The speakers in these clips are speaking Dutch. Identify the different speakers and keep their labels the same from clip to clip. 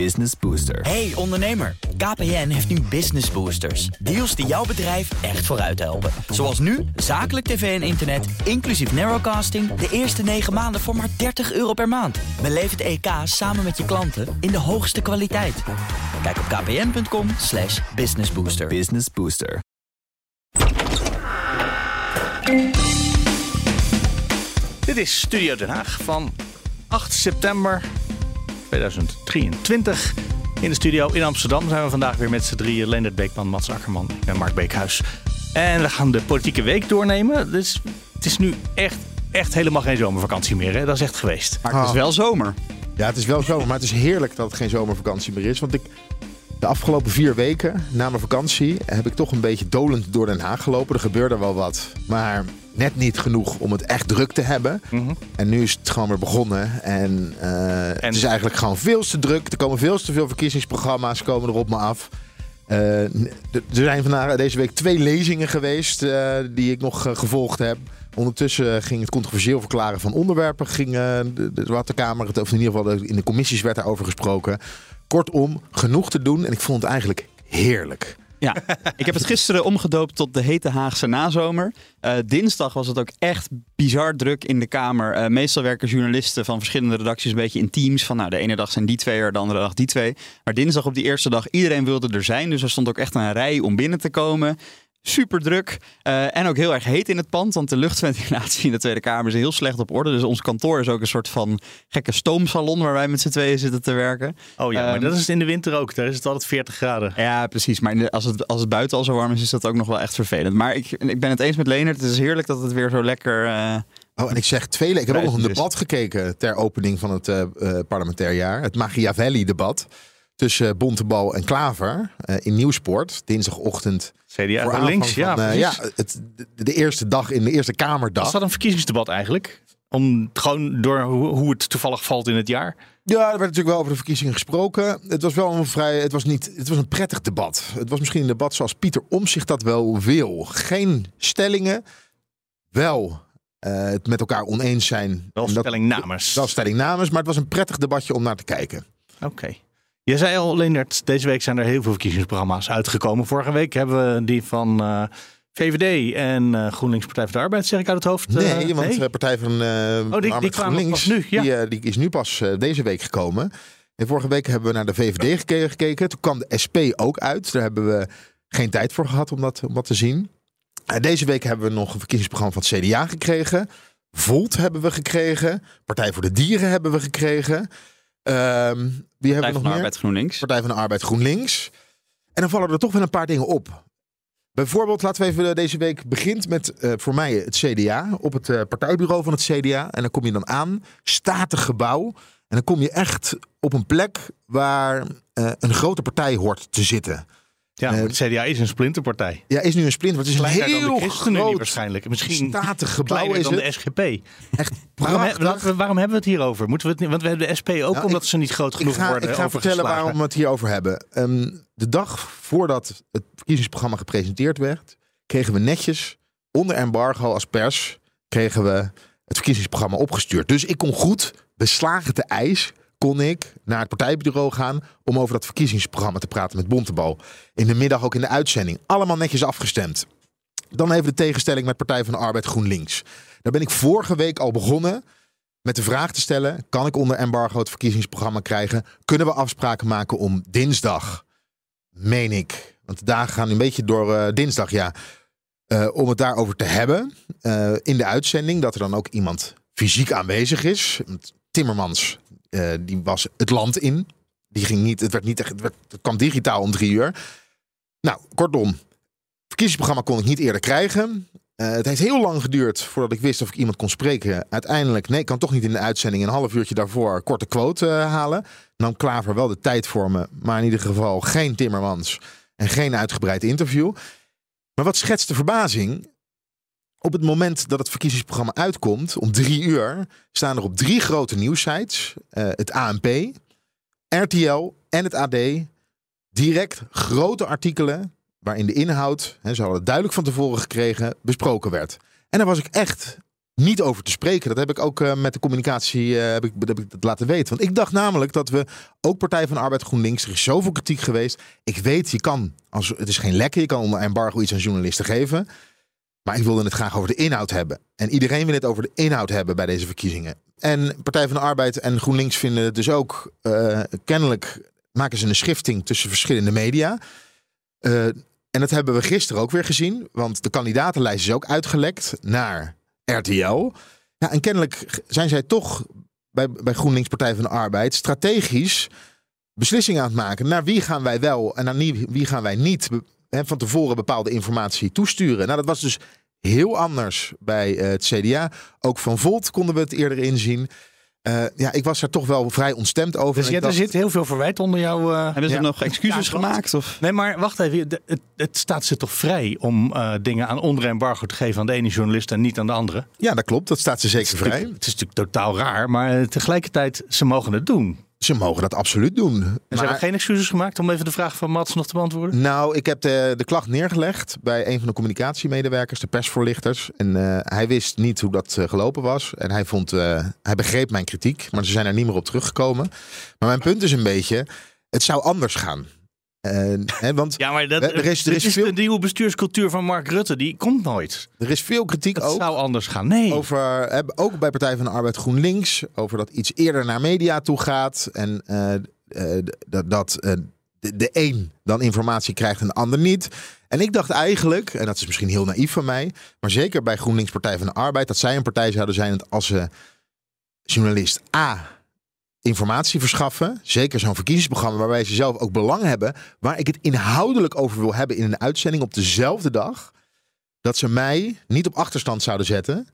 Speaker 1: Business Booster.
Speaker 2: Hey ondernemer, KPN heeft nu Business Boosters. Deals die jouw bedrijf echt vooruit helpen. Zoals nu, zakelijk tv en internet, inclusief narrowcasting... de eerste 9 maanden voor maar 30 euro per maand. Beleef het EK samen met je klanten in de hoogste kwaliteit. Kijk op kpn.com slash businessbooster.
Speaker 1: Business Booster.
Speaker 3: Dit is Studio Den Haag van 8 september 2023. In de studio in Amsterdam zijn we vandaag weer met z'n drieën. Leendert Beekman, Mats Akkerman en Mark Beekhuis. En we gaan de politieke week doornemen. Dus het is nu echt, echt helemaal geen zomervakantie meer. Hè? Dat is echt geweest.
Speaker 4: Maar het is wel zomer.
Speaker 5: Ja, het is wel zomer, maar het is heerlijk dat het geen zomervakantie meer is. Want ik, de afgelopen vier weken na mijn vakantie heb ik toch een beetje dolend door Den Haag gelopen. Er gebeurde wel wat, maar net niet genoeg om het echt druk te hebben. En nu is het gewoon weer begonnen. En, eh, het is eigenlijk gewoon veel te druk. Er komen veel te veel verkiezingsprogramma's komen er op me af. Eh, er zijn vandaag, deze week twee lezingen geweest eh, die ik nog eh, gevolgd heb. Ondertussen ging het controversieel verklaren van onderwerpen. Ging eh, de, de Zwarte Kamer, het, of in ieder geval de- in de commissies werd daarover gesproken. Kortom, genoeg te doen. En ik vond het eigenlijk heerlijk.
Speaker 4: Ja, ik heb het gisteren omgedoopt tot de hete Haagse nazomer. Eh, dinsdag was het ook echt bizar druk in de Kamer. Eh, meestal werken journalisten van verschillende redacties een beetje in teams. Van nou, de ene dag zijn die twee er, de andere dag die twee. Maar dinsdag op die eerste dag, iedereen wilde er zijn. Dus er stond ook echt een rij om binnen te komen. Super druk eh, en ook heel erg heet in het pand, want de luchtventilatie in de Tweede Kamer is heel slecht op orde. Dus ons kantoor is ook een soort van gekke stoomsalon waar wij met z'n tweeën zitten te werken.
Speaker 3: Oh ja, maar
Speaker 4: Ehm,
Speaker 3: dat is het in de winter ook. Daar is het altijd 40 graden.
Speaker 4: Ja, precies. Maar de- als, het, als het buiten al zo warm is, is dat ook nog wel echt vervelend. Maar ik, ik ben het eens met Leonard. Het is heerlijk dat het weer zo lekker... eh,
Speaker 5: Oh, en ik zeg twee. Ik heb ook nog een debat gekeken ter opening van het eh, eh, parlementair jaar. Het Machiavelli-debat tussen Bontebal en Klaver eh, in Nieuwsport. Dinsdagochtend.
Speaker 3: CDA
Speaker 5: voor
Speaker 3: van links, ja.
Speaker 5: eh, ja het, de, de eerste dag in de eerste Kamerdag.
Speaker 3: Was dat een verkiezingsdebat eigenlijk? Om gewoon door hoe, hoe het toevallig valt in het jaar?
Speaker 5: Ja, er werd natuurlijk wel over de verkiezingen gesproken. Het was wel een vrij. Het was niet. Het was een prettig debat. Het was misschien een debat zoals Pieter Omzicht dat wel wil. Geen stellingen. Wel eh, het met elkaar oneens zijn.
Speaker 3: Wel
Speaker 5: En dat-
Speaker 3: stellingnames.
Speaker 5: Wel stellingnames, maar het was een prettig debatje om naar te kijken.
Speaker 3: Oké. Je zei al, Leendert, deze week zijn er heel veel verkiezingsprogramma's uitgekomen. Vorige week hebben we die van eh, VVD en eh, GroenLinks Partij van de Arbeid, zeg ik uit het hoofd. eh,
Speaker 5: Nee, want de Partij van eh
Speaker 3: die- die
Speaker 5: Arbeid
Speaker 3: kwamen
Speaker 5: GroenLinks,
Speaker 3: nu, ja.
Speaker 5: die, die is nu pas deze week gekomen. En vorige week hebben we naar de VVD geke- gekeken. Toen kwam de SP ook uit. Daar hebben we geen tijd voor gehad om dat, om dat te zien. Deze week hebben we nog een verkiezingsprogramma van het CDA gekregen. Volt hebben we gekregen. Partij voor de Dieren hebben we gekregen. Ehm wie hebben
Speaker 4: Partij
Speaker 5: we nog
Speaker 4: van de
Speaker 5: meer?
Speaker 4: Arbeid GroenLinks.
Speaker 5: Partij van de Arbeid GroenLinks. En dan vallen er toch wel een paar dingen op. Bijvoorbeeld, laten we even deze week begint met eh, voor mij het CDA. Op het eh, partijbureau van het CDA. En dan kom je dan aan, statig gebouw. En dan kom je echt op een plek waar eh, een grote partij hoort te zitten.
Speaker 3: Ja,
Speaker 5: Eh,
Speaker 3: maar het CDA is een splinterpartij.
Speaker 5: Ja, is nu een sprint, want het is een
Speaker 3: Kleiner dan
Speaker 5: heel
Speaker 3: de ChristenUnie
Speaker 5: groot,
Speaker 3: waarschijnlijk. Misschien
Speaker 5: statig gebouw is
Speaker 3: dan
Speaker 5: het.
Speaker 3: de SGP.
Speaker 5: Echt
Speaker 3: Waarom, he- waarom hebben we het hier over? Moeten we het, want we hebben de SP ook,
Speaker 5: Nou,
Speaker 3: omdat
Speaker 5: ik-
Speaker 3: ze niet groot
Speaker 5: Ik
Speaker 3: genoeg
Speaker 5: ga,
Speaker 3: worden
Speaker 5: ik ga vertellen waarom we het hierover hebben. Ehm, de dag voordat het verkiezingsprogramma gepresenteerd werd, kregen we netjes onder embargo als pers kregen we het verkiezingsprogramma opgestuurd. Dus ik kon goed beslagen te ijs kon ik naar het partijbureau gaan om over dat verkiezingsprogramma te praten met Bontebal. In de middag ook in de uitzending. Allemaal netjes afgestemd. Dan even de tegenstelling met Partij van de Arbeid GroenLinks. Daar ben ik vorige week al begonnen met de vraag te stellen: kan ik onder embargo het verkiezingsprogramma krijgen? Kunnen we afspraken maken om dinsdag, meen ik, want de dagen gaan nu een beetje door eh, dinsdag, ja, eh, om het daarover te hebben eh, in de uitzending, dat er dan ook iemand fysiek aanwezig is. Timmermans, eh, die was het land in. Die ging niet, het werd niet het, werd, het kwam digitaal om drie uur. Nou, kortom, verkiezingsprogramma kon ik niet eerder krijgen. Eh, het heeft heel lang geduurd voordat ik wist of ik iemand kon spreken. Uiteindelijk, nee, ik kan toch niet in de uitzending een half uurtje daarvoor korte quote eh, halen. Nam Klaver wel de tijd voor me, maar in ieder geval geen Timmermans en geen uitgebreid interview. Maar wat schetst de verbazing? Op het moment dat het verkiezingsprogramma uitkomt, om drie uur, staan er op drie grote nieuwsites, eh, het ANP, RTL en het AD, direct grote artikelen waarin de inhoud, hè, ze hadden het duidelijk van tevoren gekregen, besproken werd. En daar was ik echt niet over te spreken. Dat heb ik ook eh, met de communicatie ik, heb ik dat laten weten. Want ik dacht namelijk dat we ook Partij van de Arbeid GroenLinks, er is zoveel kritiek geweest. Ik weet, je kan, als, het is geen lekker, je kan onder embargo iets aan journalisten geven. Maar ik wilde het graag over de inhoud hebben. En iedereen wil het over de inhoud hebben bij deze verkiezingen. En Partij van de Arbeid en GroenLinks vinden het dus ook eh, kennelijk maken ze een schifting tussen verschillende media. Uh, en dat hebben we gisteren ook weer gezien, want de kandidatenlijst is ook uitgelekt naar RTL. Ja, en kennelijk zijn zij toch bij, bij GroenLinks Partij van de Arbeid strategisch beslissingen aan het maken. Naar wie gaan wij wel en naar wie gaan wij niet van tevoren bepaalde informatie toesturen. Nou, dat was dus heel anders bij eh, het CDA. Ook van Volt konden we het eerder inzien. Uh, ja, ik was er toch wel vrij ontstemd over.
Speaker 3: Dus ja, er zit heel veel verwijt onder jou. Uh,
Speaker 4: Hebben ze nog excuses gemaakt? Of?
Speaker 3: Nee, maar wacht even. Het, het staat ze toch vrij om uh, dingen aan onder embargo te geven aan de ene journalist en niet aan de andere?
Speaker 5: Ja, dat klopt. Dat staat ze zeker vrij.
Speaker 3: Het is natuurlijk totaal raar, maar tegelijkertijd, ze mogen het doen.
Speaker 5: Ze mogen dat absoluut doen. En
Speaker 3: ze hebben geen excuses gemaakt om even de vraag van Mats nog te beantwoorden?
Speaker 5: Nou, ik heb de, de klacht neergelegd bij een van de communicatiemedewerkers, de persvoorlichters. En uh, hij wist niet hoe dat uh, gelopen was. En hij, vond, uh, hij begreep mijn kritiek, maar ze zijn er niet meer op teruggekomen. Maar mijn punt is een beetje, het zou anders gaan. Uh, hè, want
Speaker 3: ja, maar dat, er is, er is, is veel... de nieuwe bestuurscultuur van Mark Rutte. Die komt nooit.
Speaker 5: Er is veel kritiek
Speaker 3: dat
Speaker 5: ook.
Speaker 3: zou anders gaan. Nee.
Speaker 5: Over, ook bij Partij van de Arbeid GroenLinks. Over dat iets eerder naar media toe gaat. En uh, uh, dat, dat de, de een dan informatie krijgt en de ander niet. En ik dacht eigenlijk, en dat is misschien heel naïef van mij. Maar zeker bij GroenLinks Partij van de Arbeid. Dat zij een partij zouden zijn als ze journalist A informatie verschaffen. Zeker zo'n verkiezingsprogramma waarbij ze zelf ook belang hebben. Waar ik het inhoudelijk over wil hebben in een uitzending op dezelfde dag. Dat ze mij niet op achterstand zouden zetten.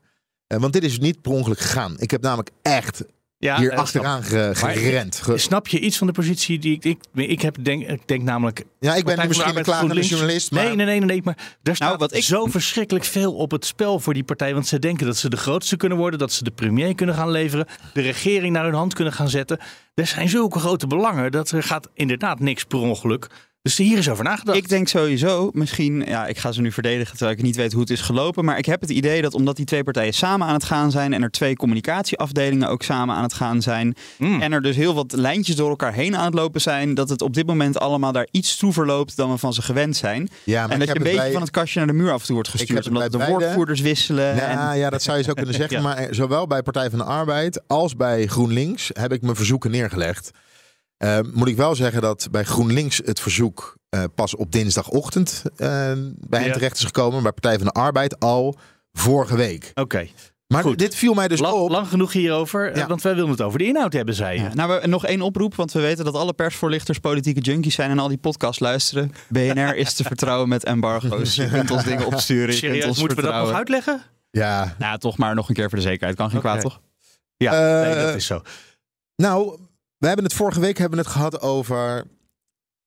Speaker 5: Uh, want dit is niet per ongeluk gegaan. Ik heb namelijk echt ja, hier achteraan gerend.
Speaker 3: Ge snap je iets van de positie die ik... Ik, ik, heb denk, ik denk namelijk...
Speaker 5: Ja, ik ben misschien een klagende journalist.
Speaker 3: Maar... Nee, nee, nee, nee, maar er staat nou, wat ik... zo verschrikkelijk veel op het spel voor die partij. Want ze denken dat ze de grootste kunnen worden. Dat ze de premier kunnen gaan leveren. De regering naar hun hand kunnen gaan zetten. Er zijn zulke grote belangen dat er gaat inderdaad niks per ongeluk. Dus hier is over nagedacht.
Speaker 4: Ik denk sowieso, misschien, ja, ik ga ze nu verdedigen terwijl ik niet weet hoe het is gelopen. Maar ik heb het idee dat omdat die twee partijen samen aan het gaan zijn en er twee communicatieafdelingen ook samen aan het gaan zijn. Mm. En er dus heel wat lijntjes door elkaar heen aan het lopen zijn. Dat het op dit moment allemaal daar iets toe verloopt dan we van ze gewend zijn. Ja, en dat je een beetje van het kastje naar de muur af en toe wordt gestuurd. Omdat de beide... woordvoerders wisselen.
Speaker 5: Ja,
Speaker 4: en...
Speaker 5: ja, dat zou je zo kunnen zeggen. Maar zowel bij Partij van de Arbeid als bij GroenLinks heb ik mijn verzoeken neergelegd. Uh, moet ik wel zeggen dat bij GroenLinks het verzoek uh, pas op dinsdagochtend uh, bij ja. hen terecht is gekomen. Bij Partij van de Arbeid al vorige week.
Speaker 3: Oké. Okay.
Speaker 5: Maar Goed. dit viel mij dus
Speaker 3: lang,
Speaker 5: op.
Speaker 3: Lang genoeg hierover, ja. want wij willen het over de inhoud hebben, zei je. Ja.
Speaker 4: Nou, we, nog één oproep, want we weten dat alle persvoorlichters politieke junkies zijn en al die podcasts luisteren. BNR is te vertrouwen met embargo's. Je kunt ons dingen opsturen.
Speaker 3: Ons moeten vertrouwen. we dat nog uitleggen?
Speaker 5: Ja.
Speaker 4: Nou, toch maar nog een keer voor de zekerheid. Kan geen okay. kwaad, toch?
Speaker 3: Ja, uh, nee, dat is zo.
Speaker 5: Nou, we hebben het vorige week hebben we het gehad over.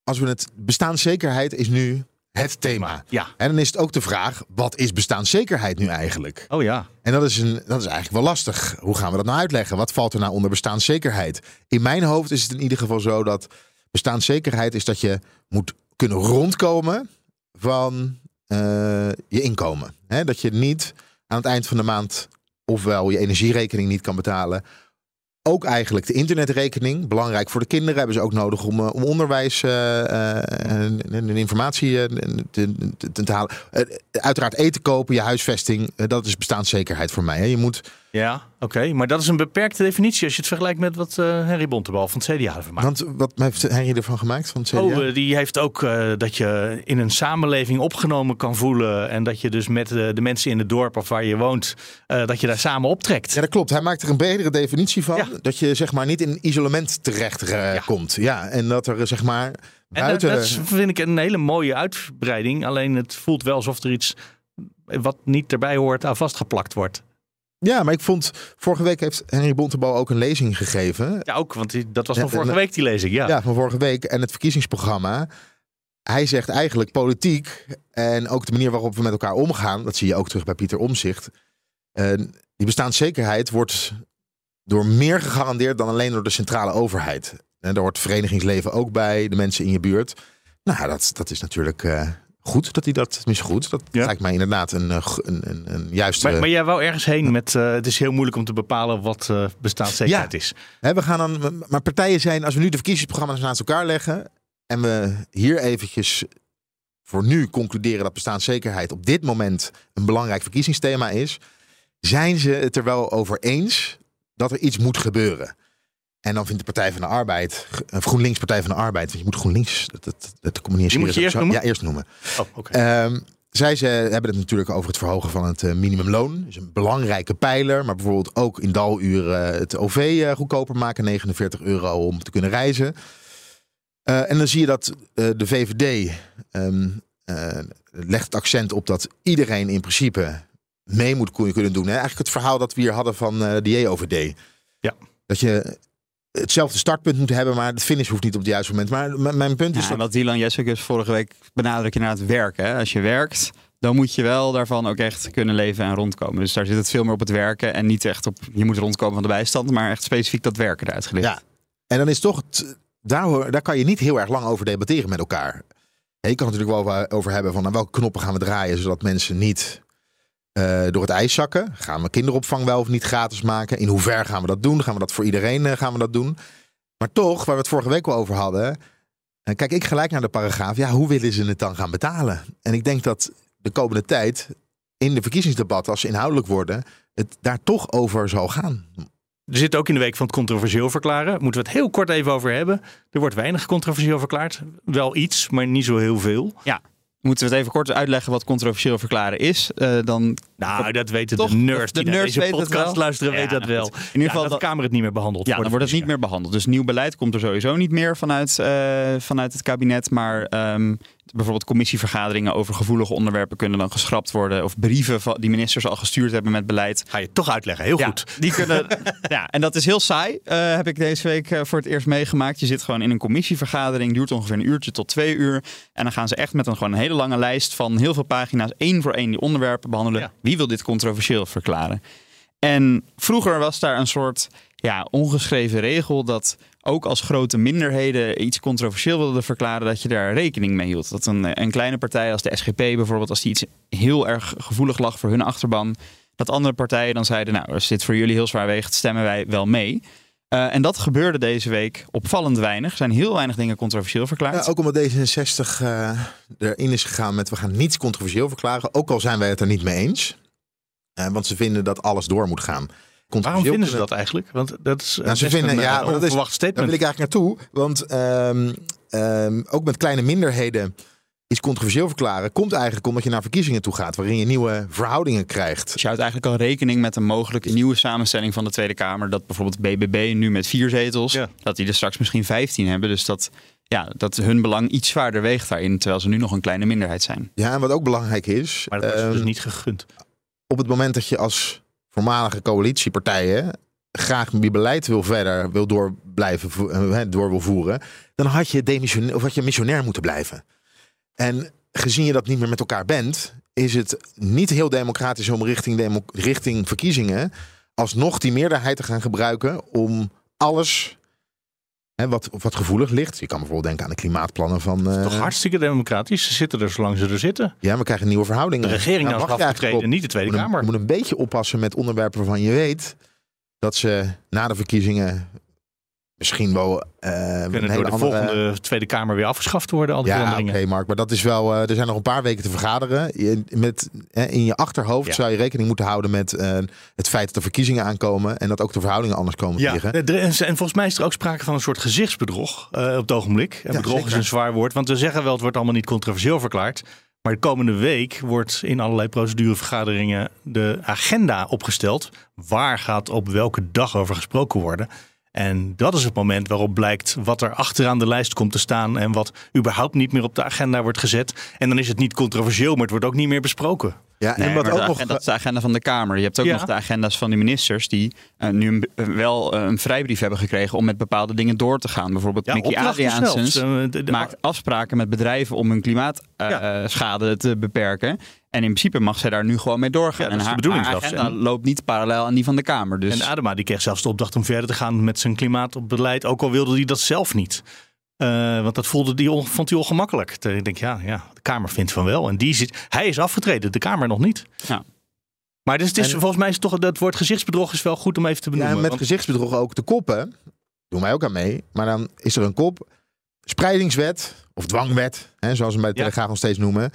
Speaker 5: Als we het bestaanszekerheid is nu het thema.
Speaker 3: Ja.
Speaker 5: En dan is het ook de vraag: wat is bestaanszekerheid nu eigenlijk?
Speaker 3: Oh ja.
Speaker 5: En dat is, een, dat is eigenlijk wel lastig. Hoe gaan we dat nou uitleggen? Wat valt er nou onder bestaanszekerheid? In mijn hoofd is het in ieder geval zo dat bestaanszekerheid is dat je moet kunnen rondkomen van uh, je inkomen. He, dat je niet aan het eind van de maand ofwel je energierekening niet kan betalen ook eigenlijk de internetrekening. Belangrijk voor de kinderen. Hebben ze ook nodig om, om onderwijs uh, en informatie te, halen. uiteraard eten kopen, je huisvesting. dat is bestaanszekerheid voor mij. Je moet...
Speaker 3: Ja, oké. Maar dat is een beperkte definitie als je het vergelijkt met wat uh, Henry Bontebal van het CDA heeft gemaakt.
Speaker 5: Want wat heeft Henry ervan gemaakt van het CDA?
Speaker 3: Oh, die heeft ook uh, dat je in een samenleving opgenomen kan voelen. En dat je dus met de, mensen in het dorp of waar je woont, dat je daar samen optrekt.
Speaker 5: Ja, dat klopt. Hij maakt er een bredere definitie van. Ja. Dat je zeg maar niet in isolement terecht ja. komt. Ja, en dat er zeg maar buiten...
Speaker 3: En dat, dat vind ik een hele mooie uitbreiding. Alleen het voelt wel alsof er iets wat niet erbij hoort aan vastgeplakt wordt.
Speaker 5: Ja, maar ik vond vorige week heeft Henry Bontebal ook een lezing gegeven.
Speaker 3: Ja, ook, want die, dat was van vorige week die lezing. Ja.
Speaker 5: ja, van vorige week. En het verkiezingsprogramma. Hij zegt eigenlijk politiek en ook de manier waarop we met elkaar omgaan, dat zie je ook terug bij Pieter Omzicht. Uh, die bestaanszekerheid wordt door meer gegarandeerd dan alleen door de centrale overheid. En daar hoort verenigingsleven ook bij, de mensen in je buurt. Nou, dat, dat is natuurlijk uh, goed dat hij dat, tenminste goed, dat
Speaker 3: Ja.
Speaker 5: lijkt mij inderdaad een, eh, een, een, een juiste...
Speaker 3: Maar, maar jij wou ergens heen met. eh, het is heel moeilijk om te bepalen wat eh bestaanszekerheid
Speaker 5: Ja.
Speaker 3: is.
Speaker 5: We gaan dan, maar partijen zijn, als we nu de verkiezingsprogramma's naast elkaar leggen en we hier eventjes voor nu concluderen dat bestaanszekerheid op dit moment een belangrijk verkiezingsthema is, zijn ze het er wel over eens dat er iets moet gebeuren. En dan vindt de Partij van de Arbeid, eh, GroenLinks Partij van de Arbeid, want je moet GroenLinks, dat, dat, dat communiceren
Speaker 3: Die moet je eerst noemen?
Speaker 5: Ja, eerst noemen.
Speaker 3: Oh.
Speaker 5: Ehm, zij ze hebben het natuurlijk over het verhogen van het eh, minimumloon. Dat is een belangrijke pijler. Maar bijvoorbeeld ook in daluren het OV eh, goedkoper maken. 49 euro om te kunnen reizen. Eh, en dan zie je dat eh, de VVD ehm, eh, legt het accent op dat iedereen in principe mee moet kun- kunnen doen. Hè? Eigenlijk het verhaal dat we hier hadden van eh de JOVD.
Speaker 3: Ja.
Speaker 5: Dat je hetzelfde startpunt moet hebben, maar de finish hoeft niet op het juiste moment. Maar mijn punt is
Speaker 4: Ja,
Speaker 5: dat
Speaker 4: en wat Dylan Jessicus vorige week benadrukt inderdaad werken. Hè? Als je werkt, dan moet je wel daarvan ook echt kunnen leven en rondkomen. Dus daar zit het veel meer op het werken en niet echt op je moet rondkomen van de bijstand, maar echt specifiek dat werken eruit gelicht.
Speaker 5: Ja. En dan is toch, het, daar, daar kan je niet heel erg lang over debatteren met elkaar. Je kan het natuurlijk wel over, over hebben van aan welke knoppen gaan we draaien, zodat mensen niet eh, door het ijs zakken. Gaan we kinderopvang wel of niet gratis maken? In hoever gaan we dat doen? Gaan we dat voor iedereen eh, gaan we dat doen? Maar toch, waar we het vorige week al over hadden, eh, kijk ik gelijk naar de paragraaf. Ja, hoe willen ze het dan gaan betalen? En ik denk dat de komende tijd in de verkiezingsdebatten, als ze inhoudelijk worden, het daar toch over zal gaan.
Speaker 3: Er zit ook in de week van het controversieel verklaren. Moeten we het heel kort even over hebben. Er wordt weinig controversieel verklaard. Wel iets, maar niet zo heel veel.
Speaker 4: Moeten we het even kort uitleggen wat controversieel verklaren is? Eh, dan
Speaker 3: Nou, dat weten
Speaker 4: Toch?
Speaker 3: de nerds.
Speaker 4: De
Speaker 3: die naar
Speaker 4: nerds
Speaker 3: deze
Speaker 4: weten het
Speaker 3: podcast
Speaker 4: wel.
Speaker 3: luisteren,
Speaker 4: Ja,
Speaker 3: dat wel.
Speaker 4: In ieder geval
Speaker 3: dat
Speaker 4: dat-
Speaker 3: de Kamer het niet meer behandelt.
Speaker 4: Ja, dan wordt het niet meer behandeld. Dus nieuw beleid komt er sowieso niet meer vanuit, eh, vanuit het kabinet. Maar ehm, bijvoorbeeld commissievergaderingen over gevoelige onderwerpen kunnen dan geschrapt worden. Of brieven van, die ministers al gestuurd hebben met beleid.
Speaker 3: Ga je toch uitleggen. Heel
Speaker 4: Ja,
Speaker 3: goed.
Speaker 4: Die kunnen, ja, en dat is heel saai. eh, heb ik deze week eh, voor het eerst meegemaakt. Je zit gewoon in een commissievergadering. Duurt ongeveer een uurtje tot twee uur. En dan gaan ze echt met een, gewoon een hele lange lijst van heel veel pagina's. één voor één die onderwerpen behandelen.
Speaker 3: Ja.
Speaker 4: Wie wil dit controversieel verklaren? En vroeger was daar een soort ja, ongeschreven regel dat ook als grote minderheden iets controversieel wilden verklaren, dat je daar rekening mee hield. Dat een, een kleine partij als de SGP bijvoorbeeld, als die iets heel erg gevoelig lag voor hun achterban, dat andere partijen dan zeiden, nou, als dit voor jullie heel zwaar weegt, stemmen wij wel mee. Eh, en dat gebeurde deze week opvallend weinig. Er zijn heel weinig dingen controversieel verklaard.
Speaker 5: Ja, ook omdat D66 eh, erin is gegaan met we gaan niets controversieel verklaren. Ook al zijn wij het er niet mee eens. Eh, want ze vinden dat alles door moet gaan.
Speaker 3: Waarom vinden ze
Speaker 5: kunnen-
Speaker 3: dat eigenlijk? Want dat is
Speaker 5: Nou, ze vinden,
Speaker 3: een,
Speaker 5: ja,
Speaker 3: eh,
Speaker 5: maar dat is,
Speaker 3: onverwacht
Speaker 5: daar
Speaker 3: statement.
Speaker 5: wil ik eigenlijk naartoe. Want ehm, ehm, ook met kleine minderheden iets controversieel verklaren... komt eigenlijk omdat je naar verkiezingen toe gaat... waarin je nieuwe verhoudingen krijgt.
Speaker 4: Dus je houdt eigenlijk al rekening met een mogelijke nieuwe samenstelling van de Tweede Kamer. Dat bijvoorbeeld BBB nu met vier zetels,
Speaker 3: Ja.
Speaker 4: dat die er straks misschien 15 hebben. Dus dat, ja, dat hun belang iets zwaarder weegt daarin, terwijl ze nu nog een kleine minderheid zijn.
Speaker 5: Ja, en wat ook belangrijk is...
Speaker 3: Maar dat is dus
Speaker 5: ehm,
Speaker 3: niet gegund.
Speaker 5: op het moment dat je als voormalige coalitiepartijen graag je beleid wil verder wil door blijven eh, door wil voeren, dan had je demissionair of had je missionair moeten blijven. En gezien je dat niet meer met elkaar bent, is het niet heel democratisch om richting, demo- richting verkiezingen alsnog die meerderheid te gaan gebruiken om alles hè, wat, wat gevoelig ligt. Je kan bijvoorbeeld denken aan de klimaatplannen van. eh,
Speaker 3: Toch hartstikke democratisch. Ze zitten er zolang ze er zitten.
Speaker 5: ja, we krijgen nieuwe verhoudingen.
Speaker 3: De regering
Speaker 5: Nou,
Speaker 3: nou is
Speaker 5: mag je
Speaker 3: afgetreden, niet de Tweede
Speaker 5: je moet, een,
Speaker 3: Kamer.
Speaker 5: je moet een beetje oppassen met onderwerpen waarvan je weet dat ze na de verkiezingen misschien wel een
Speaker 3: Kunnen door de
Speaker 5: andere...
Speaker 3: volgende Tweede Kamer weer afgeschaft worden, al die
Speaker 5: Ja, oké. Mark, maar dat is wel. eh, er zijn nog een paar weken te vergaderen. Je, met, hè, in je achterhoofd
Speaker 3: Ja.
Speaker 5: zou je rekening moeten houden met eh, het feit dat er verkiezingen aankomen en dat ook de verhoudingen anders komen te
Speaker 3: Ja,
Speaker 5: liggen.
Speaker 3: er- en volgens mij is er ook sprake van een soort gezichtsbedrog op het ogenblik. En
Speaker 5: Ja,
Speaker 3: bedrog is een zwaar woord, want we zeggen wel het wordt allemaal niet controversieel verklaard. Maar de komende week wordt in allerlei procedurevergaderingen de agenda opgesteld. Waar gaat op welke dag over gesproken worden? En dat is het moment waarop blijkt wat er achteraan de lijst komt te staan en wat überhaupt niet meer op de agenda wordt gezet. En dan is het niet controversieel, maar het wordt ook niet meer besproken.
Speaker 5: Ja,
Speaker 4: Nee,
Speaker 5: en wat ook
Speaker 4: de
Speaker 5: nog.
Speaker 4: agenda- dat is de agenda van de Kamer. Je hebt ook
Speaker 3: Ja.
Speaker 4: nog de agenda's van de ministers die eh, nu een, eh, wel eh, een vrijbrief hebben gekregen om met bepaalde dingen door te gaan. Bijvoorbeeld
Speaker 3: Ja,
Speaker 4: Mickey Adriaansens maakt afspraken met bedrijven om hun klimaatschade te beperken. En in principe mag zij daar nu gewoon mee doorgaan.
Speaker 3: Ja, dat is
Speaker 4: en haar,
Speaker 3: bedoeling
Speaker 4: haar
Speaker 3: zelfs.
Speaker 4: agenda
Speaker 3: En-
Speaker 4: loopt niet parallel aan die van de Kamer. Dus
Speaker 3: En Adema die kreeg zelfs de opdracht om verder te gaan met zijn klimaatbeleid, ook al wilde hij dat zelf niet. Eh, want dat voelde die, on- vond hij ongemakkelijk. Terwijl Ik denk, ja, ja, de Kamer vindt van wel. En die zit, hij is afgetreden, de Kamer nog niet.
Speaker 4: Ja.
Speaker 3: Maar dus het is,
Speaker 5: En-
Speaker 3: volgens mij is het toch dat woord gezichtsbedrog is wel goed om even te
Speaker 5: Ja,
Speaker 3: benoemen.
Speaker 5: en met
Speaker 3: want-
Speaker 5: gezichtsbedrog ook de koppen. Doen wij ook aan mee. Maar dan is er een kop. Spreidingswet of dwangwet, hè, zoals we hem bij de
Speaker 3: Ja.
Speaker 5: Telegraaf nog steeds noemen.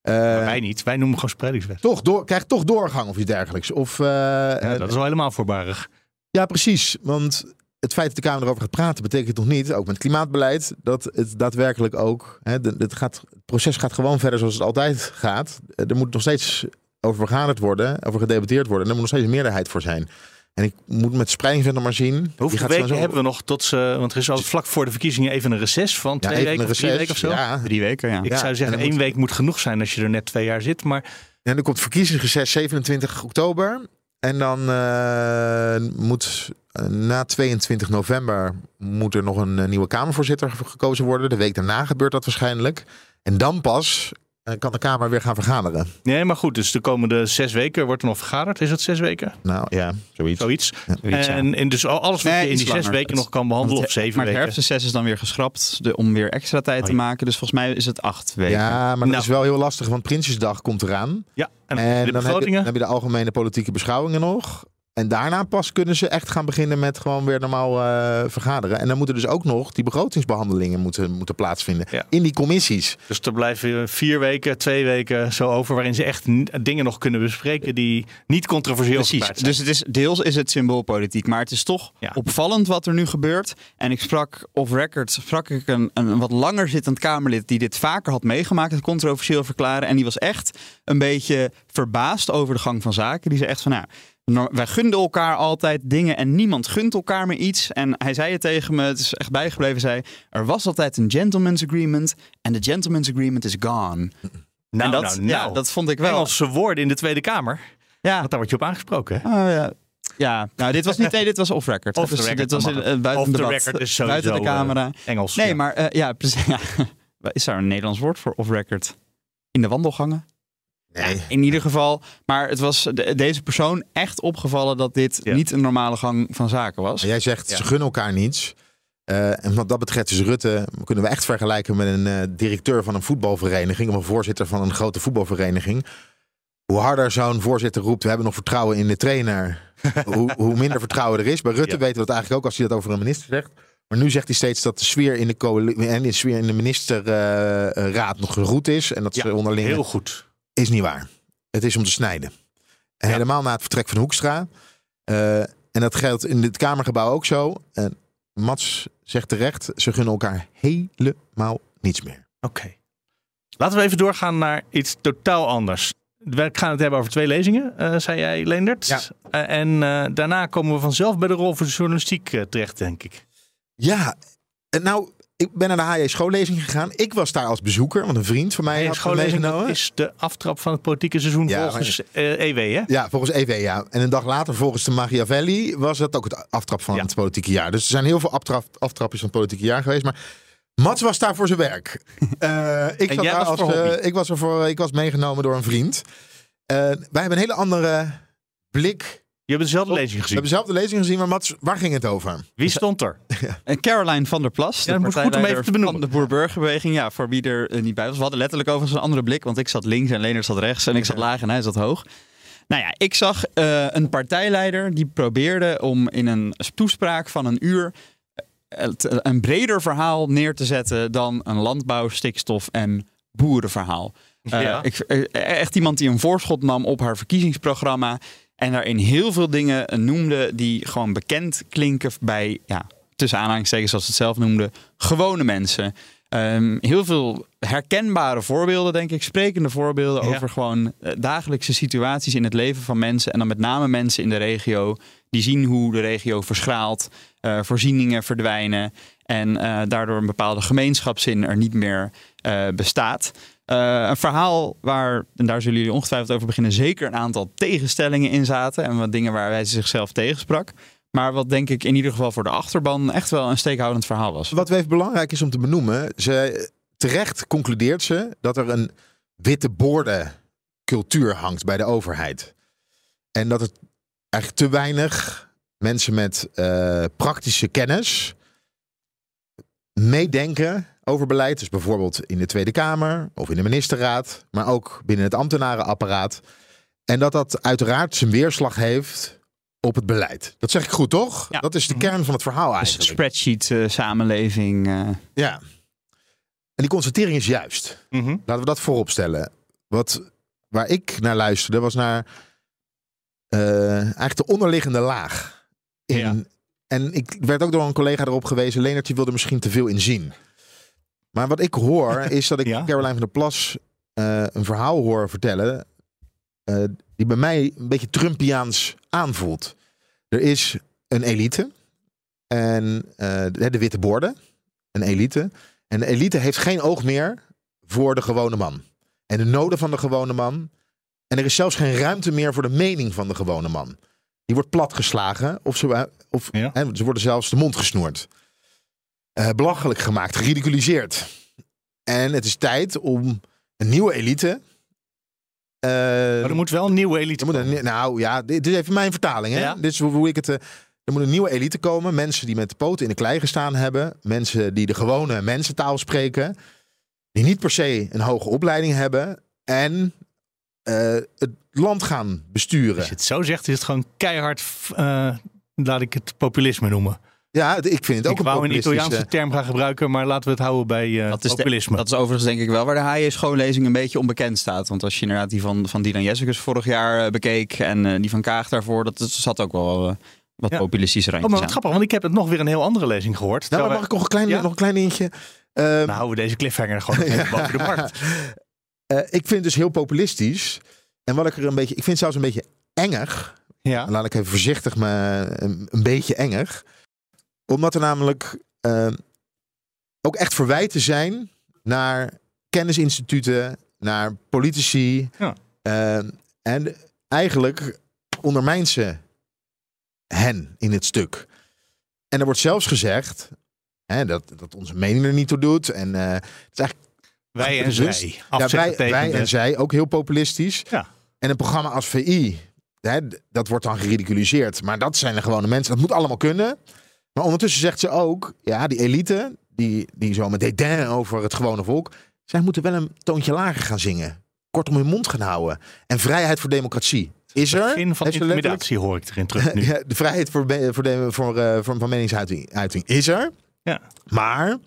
Speaker 5: Eh,
Speaker 3: maar wij niet, wij noemen gewoon spreidingswet.
Speaker 5: toch door, krijgt toch doorgang of iets dergelijks. Of, eh,
Speaker 3: Ja, dat is wel helemaal voorbarig.
Speaker 5: Ja, precies. Want het feit dat de Kamer erover gaat praten, betekent nog niet, ook met klimaatbeleid, dat het daadwerkelijk ook. Hè, het, gaat, het proces gaat gewoon verder zoals het altijd gaat. Er moet nog steeds over vergaderd worden, over gedebatteerd worden. En er moet nog steeds een meerderheid voor zijn. En ik moet met de spreidingswet nog maar zien.
Speaker 3: Hoeveel weken hebben we nog tot ze... Want er is al vlak voor de verkiezingen even een reces van twee weken
Speaker 5: een
Speaker 3: of drie
Speaker 5: reces.
Speaker 3: weken of zo.
Speaker 5: Ja.
Speaker 4: Drie weken, ja.
Speaker 3: Ik
Speaker 5: Ja,
Speaker 3: zou
Speaker 5: en
Speaker 3: zeggen, één
Speaker 5: moet-
Speaker 3: week moet genoeg zijn als je er net twee jaar zit. Maar
Speaker 5: En dan komt verkiezingsreces 27 oktober. En dan eh, moet na 22 november moet er nog een eh, nieuwe Kamervoorzitter ge- gekozen worden. De week daarna gebeurt dat waarschijnlijk. En dan pas eh, kan de Kamer weer gaan vergaderen.
Speaker 3: nee, maar goed. Dus de komende zes weken wordt er nog vergaderd. Is het zes weken?
Speaker 5: Nou ja, zoiets.
Speaker 3: Zoiets.
Speaker 4: Zoiets, ja.
Speaker 3: En, en dus al- alles wat
Speaker 4: Nee,
Speaker 3: je in die zes
Speaker 4: langer.
Speaker 3: weken
Speaker 4: Het-
Speaker 3: nog kan behandelen, of
Speaker 4: het-
Speaker 3: zeven
Speaker 4: maar het
Speaker 3: weken.
Speaker 4: herfstreces is dan weer geschrapt de, om weer extra tijd
Speaker 3: Oh,
Speaker 4: te maken. Dus volgens mij is het acht weken.
Speaker 5: Ja, maar dat
Speaker 3: Nou.
Speaker 5: is wel heel lastig, want Prinsjesdag komt eraan.
Speaker 3: Ja, en,
Speaker 5: En
Speaker 3: de
Speaker 5: dan heb, je,
Speaker 3: begrotingen.
Speaker 5: dan heb je de algemene politieke beschouwingen nog. En daarna pas kunnen ze echt gaan beginnen met gewoon weer normaal eh, vergaderen. En dan moeten dus ook nog die begrotingsbehandelingen moeten, moeten plaatsvinden.
Speaker 3: Ja.
Speaker 5: In die commissies.
Speaker 3: Dus er blijven vier weken, twee weken zo over... waarin ze echt dingen nog kunnen bespreken... die niet controversieel
Speaker 4: Precies.
Speaker 3: zijn.
Speaker 4: Dus het is, deels is het symboolpolitiek, maar het is toch
Speaker 3: Ja.
Speaker 4: opvallend wat er nu gebeurt. En ik sprak off record, sprak ik een, een wat langer zittend Kamerlid die dit vaker had meegemaakt, het controversieel verklaren. En die was echt een beetje verbaasd over de gang van zaken. Die zei echt van, nou, no- wij gunden elkaar altijd dingen en niemand gunt elkaar meer iets. En hij zei het tegen me, het is echt bijgebleven, zei, er was altijd een gentleman's agreement en de gentleman's agreement is gone.
Speaker 3: nou,
Speaker 4: en dat,
Speaker 3: nou,
Speaker 4: ja,
Speaker 3: nou.
Speaker 4: dat vond ik wel.
Speaker 3: Engelse woorden in de Tweede Kamer.
Speaker 4: Ja,
Speaker 3: Want daar word je op aangesproken. Hè?
Speaker 4: Oh, ja. Ja, nou, dit was niet. Nee, dit was off record.
Speaker 3: Off the
Speaker 4: Dus
Speaker 3: record,
Speaker 4: dit was in, eh, buiten
Speaker 3: Off
Speaker 4: debat,
Speaker 3: record is sowieso,
Speaker 4: buiten de
Speaker 3: eh,
Speaker 4: camera.
Speaker 3: Engels.
Speaker 4: nee,
Speaker 3: ja.
Speaker 4: maar eh, ja, precies. Ja. Is daar een Nederlands woord voor off record? In de wandelgangen?
Speaker 5: Nee.
Speaker 4: In ieder geval. Maar het was de- deze persoon echt opgevallen dat dit
Speaker 3: Ja.
Speaker 4: niet een normale gang van zaken was.
Speaker 5: Maar jij zegt,
Speaker 3: Ja.
Speaker 5: ze gunnen elkaar niets. Eh, en wat dat betreft is Rutte, kunnen we echt vergelijken met een eh, directeur van een voetbalvereniging. Of een voorzitter van een grote voetbalvereniging. Hoe harder zo'n voorzitter roept, we hebben nog vertrouwen in de trainer. hoe, hoe minder vertrouwen er is. Bij Rutte weten we dat eigenlijk ook als hij dat over een minister zegt. Maar nu zegt hij steeds dat de sfeer in de, en de, sfeer in de ministerraad nog goed is. En dat ze onderling
Speaker 3: Heel goed.
Speaker 5: Is niet waar. Het is om te snijden. En
Speaker 3: Ja.
Speaker 5: helemaal na het vertrek van Hoekstra. Eh, en dat geldt in het Kamergebouw ook zo. En Mats zegt terecht, ze gunnen elkaar helemaal niets meer.
Speaker 3: Oké. Laten we even doorgaan naar iets totaal anders. We gaan het hebben over twee lezingen, eh, zei jij, Leendert.
Speaker 5: Ja.
Speaker 3: Eh, en daarna komen we vanzelf bij de rol voor de journalistiek terecht, denk ik.
Speaker 5: Ja, nou, ik ben naar de HJ schoollezing gegaan. Ik was daar als bezoeker, want een vriend van mij
Speaker 3: Hey,
Speaker 5: had
Speaker 3: schoollezing dat is de aftrap van het politieke seizoen
Speaker 5: Ja,
Speaker 3: volgens eh, EW, hè?
Speaker 5: Ja, volgens EW, ja. En een dag later, volgens de Machiavelli, was dat ook het aftrap van
Speaker 3: Ja.
Speaker 5: het politieke jaar. Dus er zijn heel veel aftrap, aftrapjes van het politieke jaar geweest. Maar Mats was daar voor zijn werk. Eh, ik,
Speaker 3: En
Speaker 5: zat
Speaker 3: jij
Speaker 5: daar
Speaker 3: was
Speaker 5: als,
Speaker 3: voor
Speaker 5: eh, ik, was er voor, ik was meegenomen door een vriend. Wij hebben een hele andere blik.
Speaker 3: Je hebt dezelfde lezing
Speaker 5: We
Speaker 3: gezien.
Speaker 5: hebben zelf de lezing gezien, maar Mats, waar ging het over?
Speaker 3: Wie stond er?
Speaker 4: En Caroline van der Plas,
Speaker 3: Ja,
Speaker 4: de
Speaker 3: moet goed om even te benoemen.
Speaker 4: van de Boer-Burgerbeweging. Ja, voor wie er eh, niet bij was. We hadden letterlijk overigens een andere blik, want ik zat links en Leonard zat rechts. En ik zat laag en hij zat hoog. Nou ja, ik zag eh, een partijleider die probeerde om in een toespraak van een uur eh, het- een breder verhaal neer te zetten dan een landbouw, stikstof en boerenverhaal.
Speaker 3: Ja.
Speaker 4: ik, eh, echt iemand die een voorschot nam op haar verkiezingsprogramma. En daarin heel veel dingen noemde die gewoon bekend klinken bij, ja, tussen aanhalingstekens zoals ze het zelf noemde, gewone mensen. Ehm, heel veel herkenbare voorbeelden, denk ik. Sprekende voorbeelden
Speaker 3: Ja.
Speaker 4: over gewoon eh, dagelijkse situaties in het leven van mensen. En dan met name mensen in de regio die zien hoe de regio verschraalt, eh, voorzieningen verdwijnen. En eh, daardoor een bepaalde gemeenschapszin er niet meer bestaat. Eh, een verhaal waar, en daar zullen jullie ongetwijfeld over beginnen, zeker een aantal tegenstellingen in zaten. En wat dingen waar ze zichzelf tegensprak. Maar wat denk ik in ieder geval voor de achterban echt wel een steekhoudend verhaal was.
Speaker 5: Wat even belangrijk is om te benoemen, ze, terecht concludeert ze dat er een witte borden cultuur hangt bij de overheid. En dat het eigenlijk te weinig mensen met eh, praktische kennis meedenken over beleid. Dus bijvoorbeeld in de Tweede Kamer of in de ministerraad, maar ook binnen het ambtenarenapparaat. En dat dat uiteraard zijn weerslag heeft op het beleid. Dat zeg ik goed, toch?
Speaker 4: Ja.
Speaker 5: Dat is de kern van het verhaal
Speaker 4: Dus
Speaker 5: eigenlijk.
Speaker 4: spreadsheet eh, samenleving. eh,
Speaker 5: Ja. En die constatering is juist.
Speaker 3: Mhm.
Speaker 5: Laten we dat voorop stellen. Wat, waar ik naar luisterde was naar eh, eigenlijk de onderliggende laag. In,
Speaker 3: Ja.
Speaker 5: En ik werd ook door een collega erop gewezen. Leonard, je wilde misschien te veel in zien. Maar wat ik hoor is dat ik
Speaker 3: Ja.
Speaker 5: Caroline van der Plas eh, een verhaal hoor vertellen. eh, die bij mij een beetje Trumpiaans aanvoelt. Er is een elite. En eh, de, de witte borden. Een elite. En de elite heeft geen oog meer voor de gewone man. En de noden van de gewone man. En er is zelfs geen ruimte meer voor de mening van de gewone man. Die wordt platgeslagen of ze, of,
Speaker 3: Ja.
Speaker 5: ze worden zelfs de mond gesnoerd. Eh, belachelijk gemaakt, geridiculiseerd. En het is tijd om een nieuwe elite. eh,
Speaker 3: Maar er moet wel een nieuwe elite komen.
Speaker 5: een, nou ja, dit, is even mijn vertaling. Hè?
Speaker 3: Ja.
Speaker 5: Dit is hoe, ik het. eh, er moet een nieuwe elite komen. Mensen die met de poten in de klei gestaan hebben. Mensen die de gewone mensentaal spreken. Die niet per se een hoge opleiding hebben. En het land gaan besturen.
Speaker 3: Als je het zo zegt, is het gewoon keihard, laat ik het populisme noemen.
Speaker 5: Ja, ik vind het ook
Speaker 3: ik
Speaker 5: een
Speaker 3: wou een. Italiaanse term gaan gebruiken, maar laten we het houden bij eh,
Speaker 4: dat, is de-
Speaker 3: populisme.
Speaker 4: dat is overigens denk ik wel waar de HJ schoonlezing een beetje onbekend staat. Want als je inderdaad die van, van Dylan Jessicus vorig jaar eh, bekeek en eh, die van Kaag daarvoor, dat, dat zat ook wel eh, wat
Speaker 3: Ja.
Speaker 4: populistische
Speaker 3: oh,
Speaker 4: randjes
Speaker 3: maar wat
Speaker 4: aan.
Speaker 3: grappig, want ik heb het nog weer een heel andere lezing gehoord.
Speaker 5: Nou, maar mag ik nog een klein,
Speaker 3: Ja?
Speaker 5: nog een klein dingetje? Eh,
Speaker 3: wij- nou, houden we deze cliffhanger gewoon even boven de markt.
Speaker 5: eh, ik vind het dus heel populistisch. En wat ik er een beetje... Ik vind het zelfs een beetje engig.
Speaker 3: Ja.
Speaker 5: laat ik even voorzichtig, maar een, een beetje enger. Omdat er namelijk eh, ook echt verwijten zijn naar kennisinstituten, naar politici.
Speaker 3: Ja.
Speaker 5: Eh, en eigenlijk ondermijnt ze hen in het stuk. En er wordt zelfs gezegd hè, dat, dat onze mening er niet toe doet. En eh, het is eigenlijk
Speaker 3: Wij en
Speaker 5: bewust.
Speaker 3: zij.
Speaker 5: ja, wij, wij en zij ook heel populistisch.
Speaker 3: Ja.
Speaker 5: En een programma als VI, hè, dat wordt dan geridiculiseerd. Maar dat zijn de gewone mensen. Dat moet allemaal kunnen. Maar ondertussen zegt ze ook, ja, die elite, die, die zo met dédain over het gewone volk, zij moeten wel een toontje lager gaan zingen. Kortom hun mond gaan houden. En vrijheid voor democratie. Is er?
Speaker 3: begin van intimidatie hoor ik erin terug nu.
Speaker 5: De vrijheid voor, voor, de, voor, eh, voor, van meningsuiting uiting is er.
Speaker 3: Ja.
Speaker 5: Maar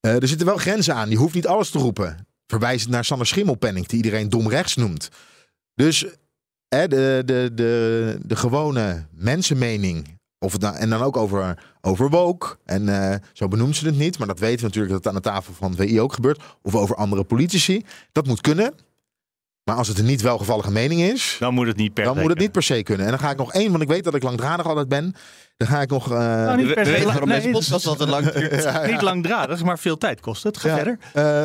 Speaker 5: eh, er zitten wel grenzen aan. Je hoeft niet alles te roepen. Verwijzend naar Sander Schimmelpenning, die iedereen dom rechts noemt. Dus hè, de, de, de, de gewone mensenmening. Of het nou, en dan ook over, over woke. En eh, zo benoemt ze het niet. Maar dat weten we natuurlijk dat het aan de tafel van VI ook gebeurt. Of over andere politici. Dat moet kunnen. Maar als het een niet welgevallige mening is
Speaker 3: Dan moet het niet per
Speaker 5: dan
Speaker 3: se
Speaker 5: moet het niet
Speaker 3: kunnen.
Speaker 5: per se kunnen. En dan ga ik nog één, want ik weet dat ik langdradig altijd ben. Dan ga ik nog. eh,
Speaker 3: Nou, niet per se
Speaker 4: weten
Speaker 3: lang-
Speaker 4: waarom
Speaker 3: nee,
Speaker 4: deze podcast altijd lang duurt.
Speaker 5: ja, ja.
Speaker 3: Niet langdradig, maar veel tijd kost het. Ga
Speaker 5: Ja.
Speaker 3: verder.
Speaker 5: Eh,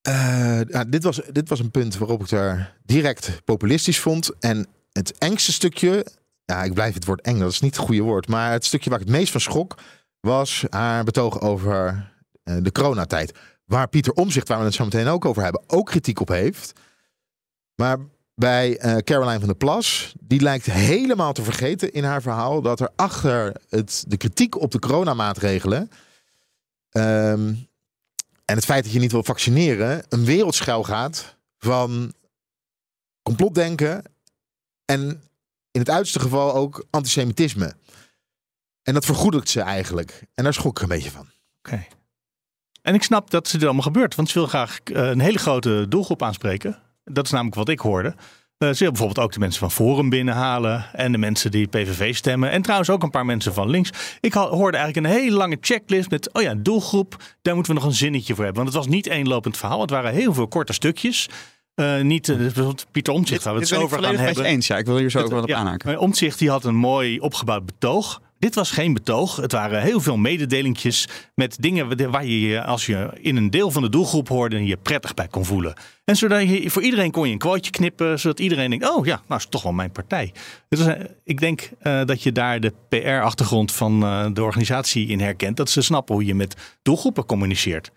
Speaker 5: eh, ja, dit, was, dit was een punt waarop ik daar direct populistisch vond. En het engste stukje, ja, ik blijf het woord eng, dat is niet het goede woord. Maar het stukje waar ik het meest van schrok, was haar betoog over eh, de coronatijd. Waar Pieter Omzicht, waar we het zo meteen ook over hebben, ook kritiek op heeft. Maar bij eh, Caroline van der Plas, die lijkt helemaal te vergeten in haar verhaal dat er achter het, de kritiek op de coronamaatregelen ehm, en het feit dat je niet wil vaccineren, een wereldschuil gaat van complotdenken en in het uiterste geval ook antisemitisme. En dat vergoedelijkt ze eigenlijk. En daar schrok ik een beetje van.
Speaker 3: Oké. En ik snap dat ze dit allemaal gebeurt, want ze wil graag eh, een hele grote doelgroep aanspreken. Dat is namelijk wat ik hoorde. Eh, ze wil bijvoorbeeld ook de mensen van Forum binnenhalen en de mensen die PVV stemmen. En trouwens ook een paar mensen van links. Ik hoorde eigenlijk een hele lange checklist met, oh ja, doelgroep, daar moeten we nog een zinnetje voor hebben. Want het was niet één lopend verhaal, het waren heel veel korte stukjes. Eh, niet uh, Pieter Omtzigt, waar we het zo over gaan hebben.
Speaker 4: eens. Ja, ik wil hier zo ook wel op
Speaker 3: Ja,
Speaker 4: aanhaken.
Speaker 3: Omtzigt die had een mooi opgebouwd betoog. Dit was geen betoog. Het waren heel veel mededelingjes met dingen waar je als je in een deel van de doelgroep hoorde, je prettig bij kon voelen. En zodat je, voor iedereen kon je een quoteje knippen, zodat iedereen denkt, oh ja, nou is het toch wel mijn partij. Dus, ik denk dat je daar de PR-achtergrond van de organisatie in herkent. Dat ze snappen hoe je met doelgroepen communiceert.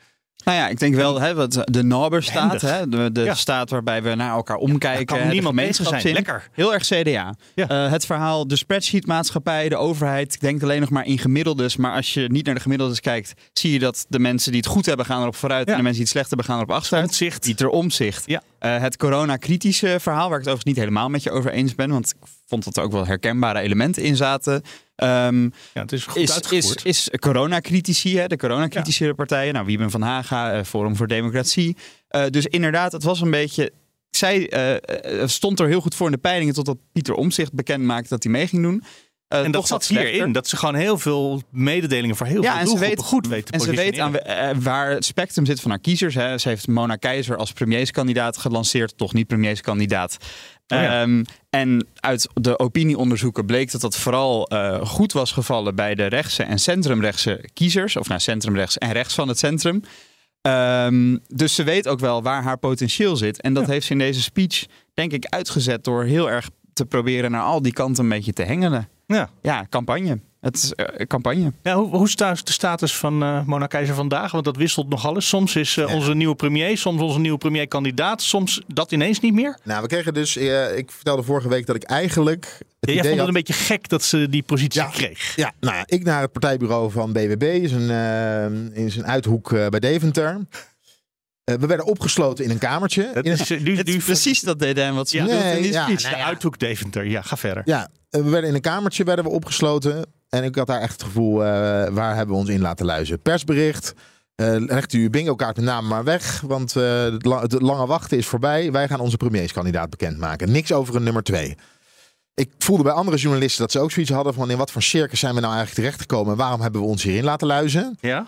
Speaker 4: Nou ja, ik denk wel, hè, wat de Nauber-staat,
Speaker 3: Behendig.
Speaker 4: hè, de, de
Speaker 3: Ja.
Speaker 4: staat waarbij we naar elkaar omkijken.
Speaker 3: kan
Speaker 4: hè, de
Speaker 3: niemand
Speaker 4: gemeenschapszin.
Speaker 3: zijn. Lekker.
Speaker 4: Heel erg CDA.
Speaker 3: Ja.
Speaker 4: Eh, het verhaal, de spreadsheet-maatschappij, de overheid. Ik denk alleen nog maar in gemiddeldes. Maar als je niet naar de gemiddeldes kijkt, zie je dat de mensen die het goed hebben gaan erop vooruit.
Speaker 3: Ja.
Speaker 4: En de mensen die het slecht hebben gaan erop achteruit. Dieter Omzicht.
Speaker 3: Ja.
Speaker 4: Eh, het corona-kritische verhaal, waar ik het overigens niet helemaal met je over eens ben. Want ik vond dat er ook wel herkenbare elementen in zaten. Ehm,
Speaker 3: Ja, het is goed
Speaker 4: is, is,
Speaker 3: uitgevoerd.
Speaker 4: is coronacritici, hè, de coronakritische partijen. Nou, Wieben van Haga, eh, Forum voor Democratie. Eh, dus inderdaad, het was een beetje... Zij eh, stond er heel goed voor in de peilingen... totdat Pieter Omzicht bekend maakte dat hij mee ging doen.
Speaker 3: En dat zat hierin, dat ze gewoon heel veel mededelingen voor heel
Speaker 4: Ja,
Speaker 3: veel doelgroepen
Speaker 4: weet,
Speaker 3: goed weten te
Speaker 4: en ze weet aan, waar het spectrum zit van haar kiezers. Hè. Ze heeft Mona Keizer als premierskandidaat gelanceerd, toch niet premierskandidaat.
Speaker 3: Oh ja.
Speaker 4: Ehm, en uit de opinieonderzoeken bleek dat dat vooral eh, goed was gevallen bij de rechtse en centrumrechtse kiezers. Of nou, centrumrechts en rechts van het centrum. Ehm, dus ze weet ook wel waar haar potentieel zit. En dat
Speaker 3: Ja.
Speaker 4: heeft ze in deze speech, denk ik, uitgezet door heel erg te proberen naar al die kanten een beetje te hengelen.
Speaker 3: Ja.
Speaker 4: Ja, campagne. Het is eh, campagne.
Speaker 3: Ja, hoe, hoe thuis de status van eh Mona Keizer vandaag? Want dat wisselt nogal eens. Soms is eh,
Speaker 5: Ja.
Speaker 3: onze nieuwe premier, soms onze nieuwe premierkandidaat, soms dat ineens niet meer.
Speaker 5: Nou, we kregen dus, eh, ik vertelde vorige week dat ik eigenlijk het
Speaker 3: Ja, jij
Speaker 5: idee
Speaker 3: vond het
Speaker 5: had...
Speaker 3: een beetje gek dat ze die positie
Speaker 5: Ja.
Speaker 3: kreeg.
Speaker 5: Ja, nou, ja, ik naar het partijbureau van BBB, is een, is een uithoek bij Deventer. Eh, we werden opgesloten in een kamertje.
Speaker 3: Het
Speaker 5: In een-
Speaker 3: is, nu,
Speaker 4: Het
Speaker 3: nu
Speaker 4: is precies dat DDM wat ze
Speaker 3: Ja.
Speaker 4: in
Speaker 5: Nee,
Speaker 4: die
Speaker 5: ja,
Speaker 4: speech.
Speaker 5: nou
Speaker 3: de uithoek Deventer. Ja, ga verder.
Speaker 5: Ja, we werden in een kamertje werden we opgesloten. En ik had daar echt het gevoel, eh, waar hebben we ons in laten luizen? Persbericht, eh legt u uw bingo kaart met naam maar weg. Want eh, het, la- het lange wachten is voorbij. Wij gaan onze premierskandidaat bekendmaken. Niks over een nummer twee. Ik voelde bij andere journalisten dat ze ook zoiets hadden van... in wat voor circus zijn we nou eigenlijk terechtgekomen? en Waarom hebben we ons hierin laten luizen?
Speaker 3: Ja?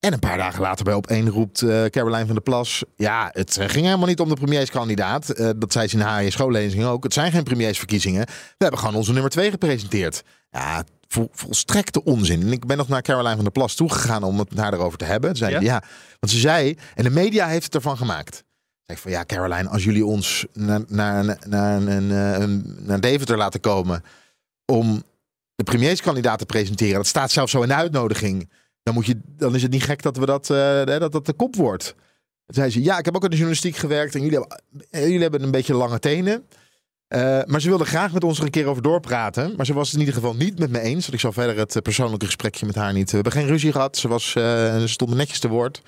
Speaker 5: En een paar dagen later bij op één roept eh Caroline van der Plas... ja, het ging helemaal niet om de premierskandidaat. Dat zei ze in haar schoollezing ook. Het zijn geen premiersverkiezingen. We hebben gewoon onze nummer twee gepresenteerd. Ja, vol, volstrekte onzin. En ik ben nog naar Caroline van der Plas toegegaan om het met haar erover te hebben. Toen zei
Speaker 3: Ja?
Speaker 5: want ze zei... en de media heeft het ervan gemaakt. Zeg ik van, ja Caroline, als jullie ons naar, naar, naar, naar, naar Deventer laten komen... om de premierskandidaat te presenteren... dat staat zelfs zo in de uitnodiging... Dan, moet je, dan is het niet gek dat we dat, eh, dat, dat de kop wordt. Toen zei ze, ja, ik heb ook in de journalistiek gewerkt en jullie hebben, eh, jullie hebben een beetje lange tenen. Eh, maar ze wilde graag met ons er een keer over doorpraten. Maar ze was het in ieder geval niet met me eens. Want ik zal verder het eh, persoonlijke gesprekje met haar niet. We hebben geen ruzie gehad. Ze, was, eh, ze stond me netjes te woord.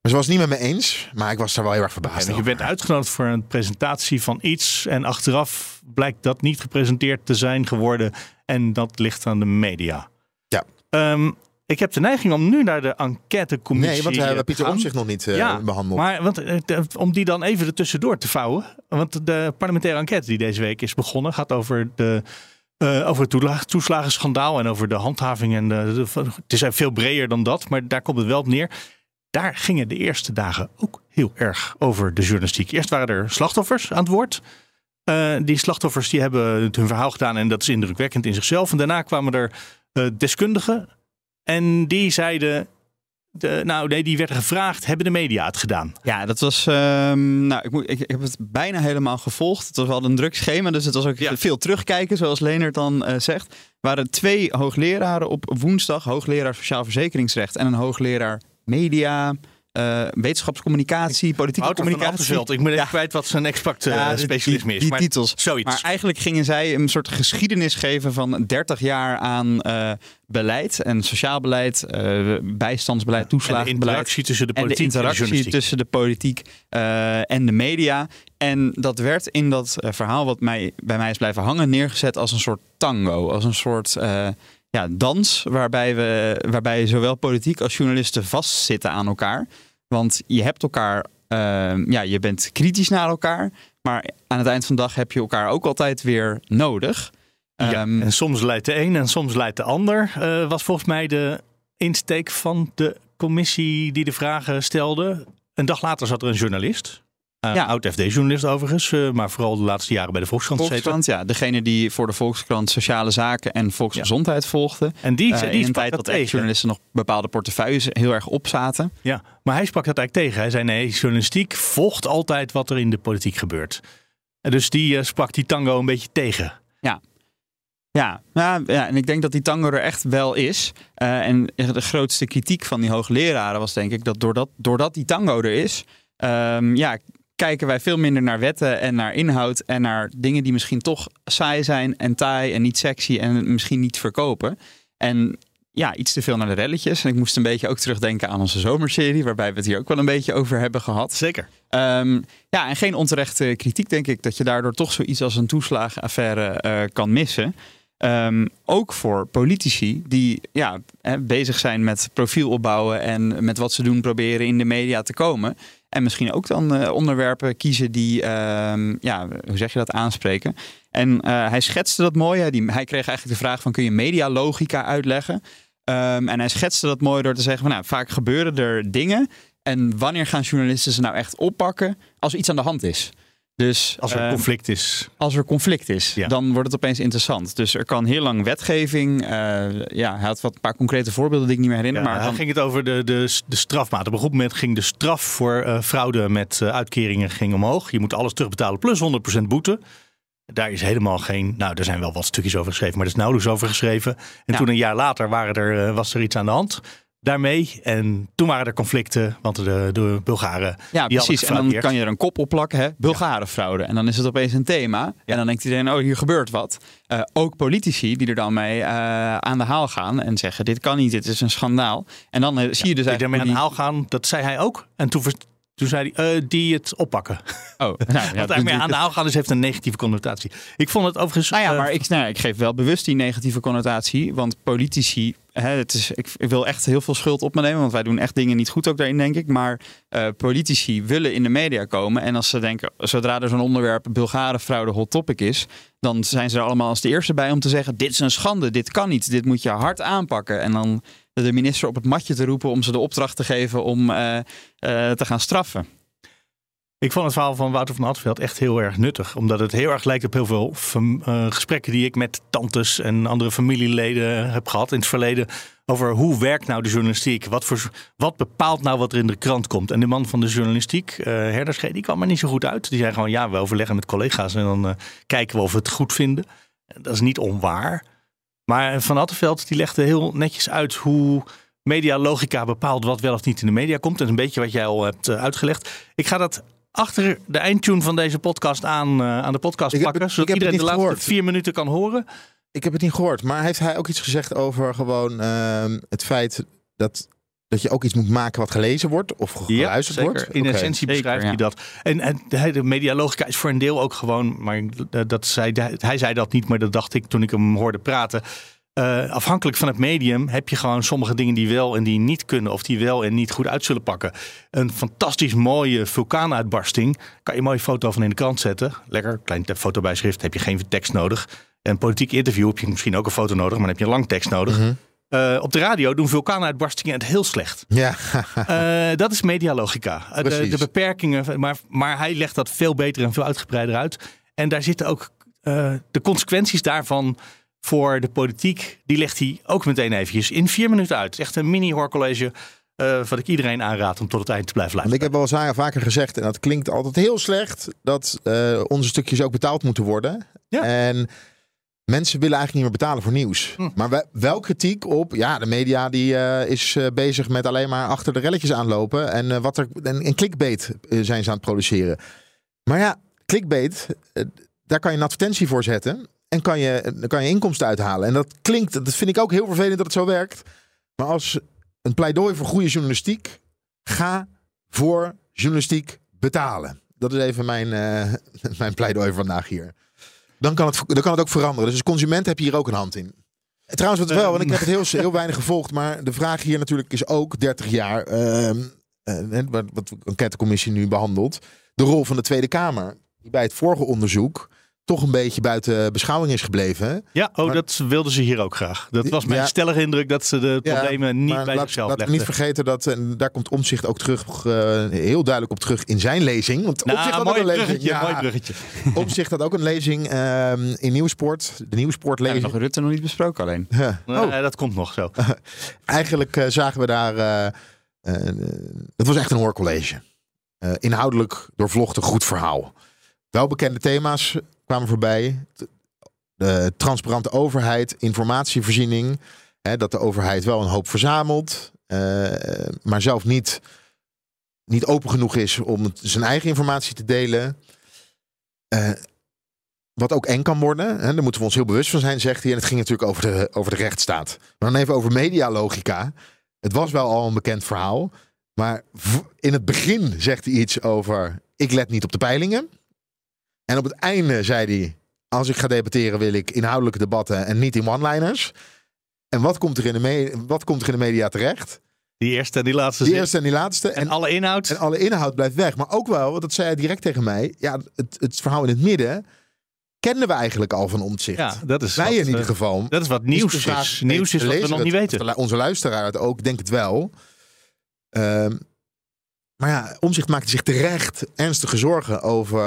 Speaker 5: Maar ze was het niet met me eens. Maar ik was daar wel heel erg verbaasd
Speaker 3: En je bent uitgenodigd voor een presentatie van iets. En achteraf blijkt dat niet gepresenteerd te zijn geworden. En dat ligt aan de media.
Speaker 5: Ja.
Speaker 3: Ehm, ik heb de neiging om nu naar de enquêtecommissie
Speaker 5: Nee, want we
Speaker 3: eh,
Speaker 5: hebben
Speaker 3: te
Speaker 5: Pieter. Omtzigt nog niet eh,
Speaker 3: Ja,
Speaker 5: behandeld.
Speaker 3: Maar want, eh, om die dan even ertussendoor te vouwen. Want de parlementaire enquête die deze week is begonnen gaat over de. eh, over het toeslagenschandaal en over de handhaving. En de, de- het is veel breder dan dat, maar daar komt het wel op neer. Daar gingen de eerste dagen ook heel erg over de journalistiek. Eerst waren er slachtoffers aan het woord. Eh, die slachtoffers die hebben hun verhaal gedaan en dat is indrukwekkend in zichzelf. En daarna kwamen er eh, deskundigen en die zeiden, de, nou nee, die werden gevraagd, hebben de media het gedaan?
Speaker 4: Ja, dat was. ehm, nou, ik, moet, ik, ik heb het bijna helemaal gevolgd. Het was wel een druk schema, dus het was ook
Speaker 3: Ja.
Speaker 4: veel terugkijken, zoals Leonard dan eh, zegt. Er waren twee hoogleraren op woensdag: hoogleraar sociaal verzekeringsrecht en een hoogleraar media, eh, wetenschapscommunicatie, politieke
Speaker 3: Wouter
Speaker 4: communicatie.
Speaker 3: Ik ben even kwijt wat zijn exact eh,
Speaker 4: Ja,
Speaker 3: specialisme
Speaker 4: die,
Speaker 3: is.
Speaker 4: die
Speaker 3: maar
Speaker 4: titels.
Speaker 3: zoiets.
Speaker 4: Maar eigenlijk gingen zij een soort geschiedenis geven van 30 jaar aan eh, beleid en sociaal beleid, bijstandsbeleid,
Speaker 3: en de
Speaker 4: toeslagenbeleid.
Speaker 3: interactie tussen de
Speaker 4: En de
Speaker 3: politiek en de,
Speaker 4: tussen de politiek en de media. En dat werd in dat verhaal wat mij, bij mij is blijven hangen neergezet als een soort tango. Als een soort ja, dans waarbij, we, waarbij zowel politiek als journalisten vastzitten aan elkaar. Want je hebt elkaar, eh, ja, je bent kritisch naar elkaar. Maar aan het eind van de dag heb je elkaar ook altijd weer nodig.
Speaker 3: Ja,
Speaker 4: Ehm,
Speaker 3: en soms leidt de een en soms leidt de ander. eh, was volgens mij de insteek van de commissie die de vragen stelde. Een dag later zat er een journalist. Eh,
Speaker 4: Ja.
Speaker 3: Oud-FD-journalist overigens, eh, maar vooral de laatste jaren bij de Volkskrant.
Speaker 4: Volkskrant, ja, degene die voor de Volkskrant sociale zaken en volksgezondheid volgde.
Speaker 3: En die,
Speaker 4: Eh,
Speaker 3: die
Speaker 4: in een tijd
Speaker 3: dat
Speaker 4: journalisten nog bepaalde portefeuilles heel erg opzaten.
Speaker 3: Ja, maar hij sprak dat eigenlijk tegen. Hij zei nee, journalistiek volgt altijd wat er in de politiek gebeurt. En dus die sprak die tango een beetje tegen.
Speaker 4: Ja, ja, ja, en ik denk dat die tango er echt wel is. Uh, en de grootste kritiek van die hoogleraren was denk ik dat doordat, doordat die tango er is, um, ja, kijken wij veel minder naar wetten en naar inhoud en naar dingen die misschien toch saai zijn en taai en niet sexy en misschien niet verkopen. En ja, iets te veel naar de relletjes. En ik moest een beetje ook terugdenken aan onze zomerserie, waarbij we het hier ook wel een beetje over hebben gehad.
Speaker 3: Zeker.
Speaker 4: Um, ja, en geen onterechte kritiek, denk ik, dat je daardoor toch zoiets als een toeslagenaffaire uh, kan missen. Um, ook voor politici die ja, bezig zijn met profiel opbouwen en met wat ze doen proberen in de media te komen. En misschien ook dan uh, onderwerpen kiezen die, uh, ja, hoe zeg je dat, aanspreken. En uh, hij schetste dat mooi. Hè? Die, hij kreeg eigenlijk de vraag van kun je medialogica uitleggen? Um, en hij schetste dat mooi door te zeggen van nou, vaak gebeuren er dingen. En wanneer gaan journalisten ze nou echt oppakken als er iets aan de hand is? Dus,
Speaker 3: als er conflict is.
Speaker 4: Als er conflict is, ja. dan wordt het opeens interessant. Dus er kan heel lang wetgeving. Uh, ja, hij had wat een paar concrete voorbeelden die ik niet meer herinner.
Speaker 3: Ja,
Speaker 4: maar
Speaker 3: dan ging het over de, de, de strafmaat. Op een goed moment ging de straf voor uh, fraude met uh, uitkeringen ging omhoog. Je moet alles terugbetalen plus 100% boete. Daar is helemaal geen. Nou, er zijn wel wat stukjes over geschreven, maar er is nauwelijks over geschreven. En ja. toen een jaar later waren er, was er iets aan de hand daarmee. En toen waren er conflicten, want de, de Bulgaren.
Speaker 4: Ja, precies. En dan kan je er een kop op plakken, hè? Bulgarenfraude. En dan is het opeens een thema. En dan denkt iedereen, oh, hier gebeurt wat. Uh, ook politici die er dan mee uh, aan de haal gaan en zeggen: dit kan niet, dit is een schandaal. En dan uh, zie je dus
Speaker 3: ja, Die ermee aan de haal gaan, dat zei hij ook. En toen toen zei hij, uh, die het oppakken.
Speaker 4: Oh,
Speaker 3: nou, ja, Wat daarmee aan de haal gaan is, heeft een negatieve connotatie. Ik vond het overigens...
Speaker 4: Nou ja, maar ik, nou, ik geef wel bewust die negatieve connotatie. Want politici... Het is, ik, ik, wil echt heel veel schuld op me nemen. Want wij doen echt dingen niet goed ook daarin, denk ik. Maar uh, politici willen in de media komen. En als ze denken, zodra er zo'n onderwerp Bulgarenfraude hot topic is... dan zijn ze er allemaal als de eerste bij om te zeggen... dit is een schande, dit kan niet, dit moet je hard aanpakken. En dan de minister op het matje te roepen om ze de opdracht te geven om uh, uh, te gaan straffen.
Speaker 3: Ik vond het verhaal van Wouter van Hartveld echt heel erg nuttig. Omdat het heel erg lijkt op heel veel uh, gesprekken die ik met tantes en andere familieleden heb gehad in het verleden. Over hoe werkt nou de journalistiek? Wat, voor, wat bepaalt nou wat er in de krant komt? En de man van de journalistiek, uh, die kwam er niet zo goed uit. Die zei gewoon ja, we overleggen met collega's en dan uh, kijken we of we het goed vinden. Dat is niet onwaar. Maar Van Attenveld die legde heel netjes uit hoe medialogica bepaalt wat wel of niet in de media komt. Is een beetje wat jij al hebt uitgelegd. Ik ga dat achter de eindtune van deze podcast aan, uh, aan de podcast
Speaker 5: ik. Het,
Speaker 3: zodat iedereen de laatste
Speaker 5: gehoord.
Speaker 3: vier minuten kan horen.
Speaker 5: Ik heb het niet gehoord. Maar heeft hij ook iets gezegd over gewoon uh, het feit dat, dat je ook iets moet maken wat gelezen wordt of geluisterd
Speaker 3: ja,
Speaker 5: wordt?
Speaker 3: In okay. essentie beschrijft hij dat. En, en de medialogica is voor een deel ook gewoon, maar dat zei, hij zei dat niet, maar dat dacht ik toen ik hem hoorde praten. Uh, afhankelijk van het medium heb je gewoon sommige dingen die wel en die niet kunnen, of die wel en niet goed uit zullen pakken. Een fantastisch mooie vulkaanuitbarsting. Kan je een mooie foto van in de krant zetten. Lekker, klein fotobijschrift, heb je geen tekst nodig. Een politiek interview heb je misschien ook een foto nodig, maar dan heb je een lang tekst nodig. Mm -hmm. uh, op de radio doen vulkaanuitbarstingen het heel slecht.
Speaker 5: Ja.
Speaker 3: uh, dat is medialogica. De, de, beperkingen, maar, maar hij legt dat veel beter en veel uitgebreider uit. En daar zitten ook uh, de consequenties daarvan voor de politiek, die legt hij ook meteen eventjes in vier minuten uit. Echt een mini-hoorcollege uh, wat ik iedereen aanraad om tot het eind te blijven luisteren.
Speaker 5: Ik heb wel eens vaker gezegd, en dat klinkt altijd heel slecht, dat uh, onze stukjes ook betaald moeten worden.
Speaker 3: Ja.
Speaker 5: En mensen willen eigenlijk niet meer betalen voor nieuws. Hm. Maar wel kritiek op, ja, de media die uh, is bezig met alleen maar achter de relletjes aanlopen. En, wat er, en, en clickbait zijn ze aan het produceren. Maar ja, clickbait, daar kan je een advertentie voor zetten. En kan je, kan je inkomsten uithalen. En dat klinkt, dat vind ik ook heel vervelend dat het zo werkt. Maar als een pleidooi voor goede journalistiek, ga voor journalistiek betalen. Dat is even mijn, uh, mijn pleidooi vandaag hier. Dan kan, het, dan kan het ook veranderen. Dus als consument heb je hier ook een hand in. Trouwens, wat wel, want ik heb het heel, heel weinig gevolgd. Maar de vraag hier natuurlijk is ook 30 jaar, uh, uh, wat, de enquêtecommissie nu behandelt. De rol van de Tweede Kamer. Bij het vorige onderzoek toch een beetje buiten beschouwing is gebleven.
Speaker 3: Ja, oh, maar, dat wilden ze hier ook graag. Dat was mijn ja, stellige indruk dat ze de problemen ja, niet bij
Speaker 5: laat,
Speaker 3: zichzelf
Speaker 5: laat
Speaker 3: legden.
Speaker 5: niet vergeten dat, en daar komt Omzicht ook terug, uh, heel duidelijk op terug in zijn lezing. Want
Speaker 3: nou,
Speaker 5: Omzicht had ook een
Speaker 3: bruggetje,
Speaker 5: lezing.
Speaker 3: mooi bruggetje.
Speaker 5: Omzicht had ook een lezing uh, in Nieuwsport. De Nieuwsportlezing.
Speaker 4: Ja, nog Rutte nog niet besproken alleen.
Speaker 5: Ja.
Speaker 3: Oh. Nee, dat komt nog zo.
Speaker 5: Eigenlijk uh, zagen we daar, uh, het was echt een hoorcollege. inhoudelijk doorvlochten goed verhaal. Wel bekende thema's kwamen voorbij. de transparante overheid, informatievoorziening. Hè, dat de overheid wel een hoop verzamelt, eh, maar zelf niet, niet open genoeg is om zijn eigen informatie te delen. Eh, wat ook eng kan worden. Hè, daar moeten we ons heel bewust van zijn, zegt hij. En het ging natuurlijk over de, over de rechtsstaat. Maar dan even over medialogica. Het was wel al een bekend verhaal. Maar in het begin zegt hij iets over... ik let niet op de peilingen. En op het einde zei hij... als ik ga debatteren wil ik inhoudelijke debatten... en niet in one-liners. En wat komt er in de, me- wat komt er in de media terecht?
Speaker 3: Die eerste en die laatste
Speaker 5: Die
Speaker 3: zin.
Speaker 5: eerste en die laatste.
Speaker 3: En alle inhoud.
Speaker 5: En alle inhoud blijft weg. Maar ook wel, want dat zei hij direct tegen mij. Ja, het, het verhaal in het midden kenden we eigenlijk al van omzicht.
Speaker 3: ja, dat is
Speaker 5: Wij
Speaker 3: wat,
Speaker 5: in ieder
Speaker 3: eh,
Speaker 5: geval.
Speaker 3: Dat is wat nieuws
Speaker 5: vraag,
Speaker 3: is. Nieuws is wat we nog niet
Speaker 5: het,
Speaker 3: weten.
Speaker 5: Onze luisteraar het ook, denkt het wel. Ehm, maar ja, Omzicht maakte zich terecht ernstige zorgen over,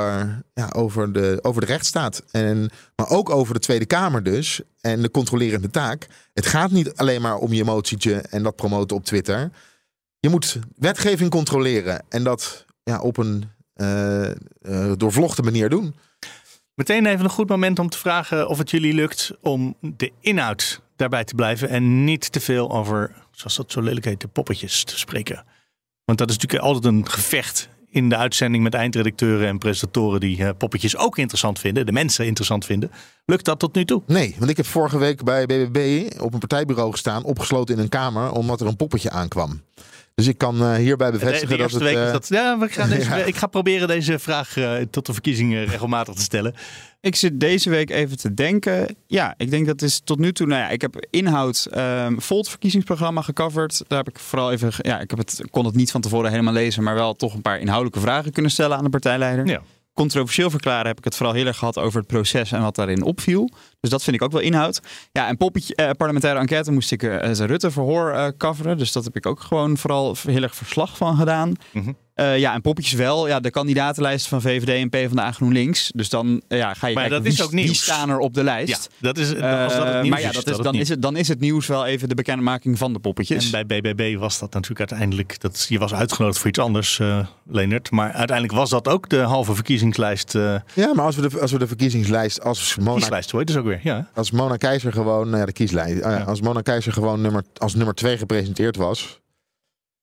Speaker 5: ja, over, de, over de rechtsstaat. En, maar ook over de Tweede Kamer dus. En de controlerende taak. Het gaat niet alleen maar om je emotietje en dat promoten op Twitter. Je moet wetgeving controleren. En dat ja, op een eh, doorvlochte manier doen.
Speaker 3: Meteen even een goed moment om te vragen of het jullie lukt om de inhoud daarbij te blijven en niet te veel over, zoals dat zo lelijk heet, de poppetjes te spreken. Want dat is natuurlijk altijd een gevecht in de uitzending met eindredacteuren en presentatoren die eh, poppetjes ook interessant vinden, de mensen interessant vinden. Lukt dat tot nu toe?
Speaker 5: Nee, want ik heb vorige week bij BBB op een partijbureau gestaan, opgesloten in een kamer, omdat er een poppetje aankwam. Dus ik kan eh, hierbij bevestigen
Speaker 3: de
Speaker 5: dat het...
Speaker 3: week is
Speaker 5: eh,
Speaker 3: dat. Ja, we gaan deze,
Speaker 5: Ja.
Speaker 3: ik ga proberen deze vraag tot de verkiezingen regelmatig te stellen.
Speaker 4: Ik zit deze week even te denken. Ja, ik denk dat is tot nu toe. Nou ja, ik heb inhoud ehm Volt verkiezingsprogramma gecoverd. Daar heb ik vooral even. Ja, ik heb het, kon het niet van tevoren helemaal lezen, maar wel toch een paar inhoudelijke vragen kunnen stellen aan de partijleider.
Speaker 3: Ja.
Speaker 4: Controversieel verklaren heb ik het vooral heel erg gehad over het proces en wat daarin opviel. Dus dat vind ik ook wel inhoud. Ja, en poppetje, eh, parlementaire enquête moest ik eh, het Rutte-verhoor eh, coveren. Dus dat heb ik ook gewoon vooral heel erg verslag van gedaan.
Speaker 3: Mhm.
Speaker 4: Eh, ja, en poppetjes wel. Ja, de kandidatenlijsten van VVD en PvdA GroenLinks. Dus dan eh, ja, ga je
Speaker 3: Maar
Speaker 4: kijken
Speaker 3: dat is
Speaker 4: wie,
Speaker 3: ook
Speaker 4: wie
Speaker 3: nieuws.
Speaker 4: staan er op de
Speaker 3: Ja,
Speaker 4: lijst.
Speaker 3: dat is, als dat het
Speaker 4: Eh,
Speaker 3: nieuws
Speaker 4: maar ja,
Speaker 3: is,
Speaker 4: dat is, dan, is het, dan is het nieuws wel even de bekendmaking van de poppetjes.
Speaker 3: En bij BBB was dat natuurlijk uiteindelijk, dat, je was uitgenodigd voor iets anders, eh Leonard. Maar uiteindelijk was dat ook de halve verkiezingslijst, eh
Speaker 5: Ja, maar als we de, als we de verkiezingslijst, als Mona,
Speaker 3: kieslijst, het dus ook weer? Ja.
Speaker 5: als Mona Keizer gewoon, nou ja, de kieslijst, ah ja,
Speaker 3: Ja.
Speaker 5: als Mona Keizer gewoon nummer, als nummer twee gepresenteerd was,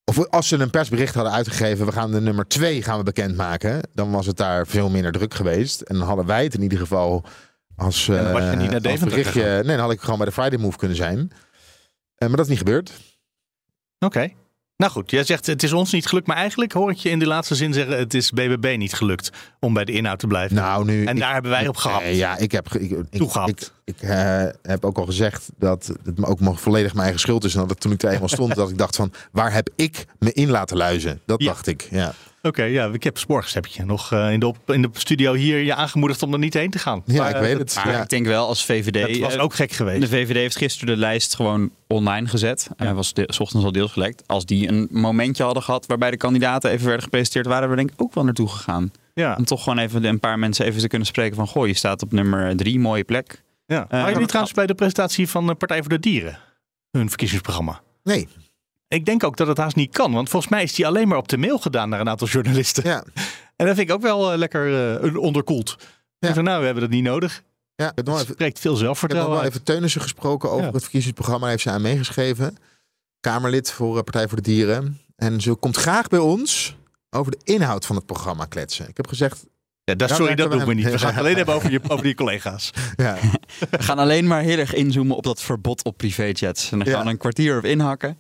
Speaker 5: of als ze een persbericht hadden uitgegeven, we gaan de nummer twee gaan we bekendmaken, dan was het daar veel minder druk geweest. En dan hadden wij het in ieder geval als,
Speaker 3: En dan was je
Speaker 5: eh,
Speaker 3: niet naar
Speaker 5: als berichtje,
Speaker 3: gegaan.
Speaker 5: nee, dan had ik gewoon bij de Friday Move kunnen zijn. Eh, maar dat is niet gebeurd.
Speaker 3: Oké. Nou goed, jij zegt het is ons niet gelukt, maar eigenlijk hoor ik je in de laatste zin zeggen het is BBB niet gelukt om bij de inhoud te blijven.
Speaker 5: Nou, nu.
Speaker 3: en
Speaker 5: ik-
Speaker 3: daar hebben wij op gehad.
Speaker 5: Ja, ik heb, ik, ik,
Speaker 3: Toegehapt.
Speaker 5: ik, ik eh, heb ook al gezegd dat het ook me volledig mijn eigen schuld is. En dat toen ik er eenmaal stond, dat ik dacht van, waar heb ik me in laten luizen? Dat
Speaker 3: Ja.
Speaker 5: dacht ik, ja.
Speaker 3: Oké, ja, ik heb morgens heb je nog eh, in, de op, in de studio hier je aangemoederd om er niet heen te gaan.
Speaker 5: Ja,
Speaker 3: Maar,
Speaker 5: ik
Speaker 3: eh,
Speaker 5: weet het.
Speaker 4: Maar
Speaker 5: Ja.
Speaker 4: ik denk wel als VVD.
Speaker 3: Dat was
Speaker 4: eh,
Speaker 3: ook gek geweest.
Speaker 4: De VVD heeft gisteren de lijst gewoon online gezet. En hij was de, 's ochtends al deels gelekt. Als die een momentje hadden gehad waarbij de kandidaten even werden gepresenteerd, waren we denk ik ook wel naartoe gegaan.
Speaker 3: Ja,
Speaker 4: Om toch gewoon even een paar mensen even te kunnen spreken van, goh, je staat op nummer drie, mooie plek.
Speaker 3: ja.
Speaker 4: Eh,
Speaker 3: Waren jullie trouwens bij de presentatie van de Partij voor de Dieren? Hun verkiezingsprogramma.
Speaker 5: Nee,
Speaker 3: Ik denk ook dat het haast niet kan, want volgens mij is die alleen maar op de mail gedaan naar een aantal journalisten.
Speaker 5: ja.
Speaker 3: En dat vind ik ook wel eh, lekker eh, onderkoeld.
Speaker 5: Ja.
Speaker 3: Van, nou, we hebben dat niet nodig.
Speaker 5: ja. Ik heb nog
Speaker 3: Het
Speaker 5: even,
Speaker 3: spreekt veel
Speaker 5: ik heb nog
Speaker 3: zelfvertrouwen
Speaker 5: wel even Teunissen gesproken over
Speaker 3: Ja.
Speaker 5: het verkiezingsprogramma. Daar heeft ze aan meegeschreven. Kamerlid voor eh, Partij voor de Dieren. En ze komt graag bij ons over de inhoud van het programma kletsen. Ik heb gezegd,
Speaker 3: Ja, dat, sorry, dat doen we niet.
Speaker 5: we
Speaker 3: gaan het alleen hebben over, je, over die collega's.
Speaker 5: ja,
Speaker 4: We gaan alleen maar heel erg inzoomen op dat verbod op privéjets. En dan gaan we een kwartier op inhakken.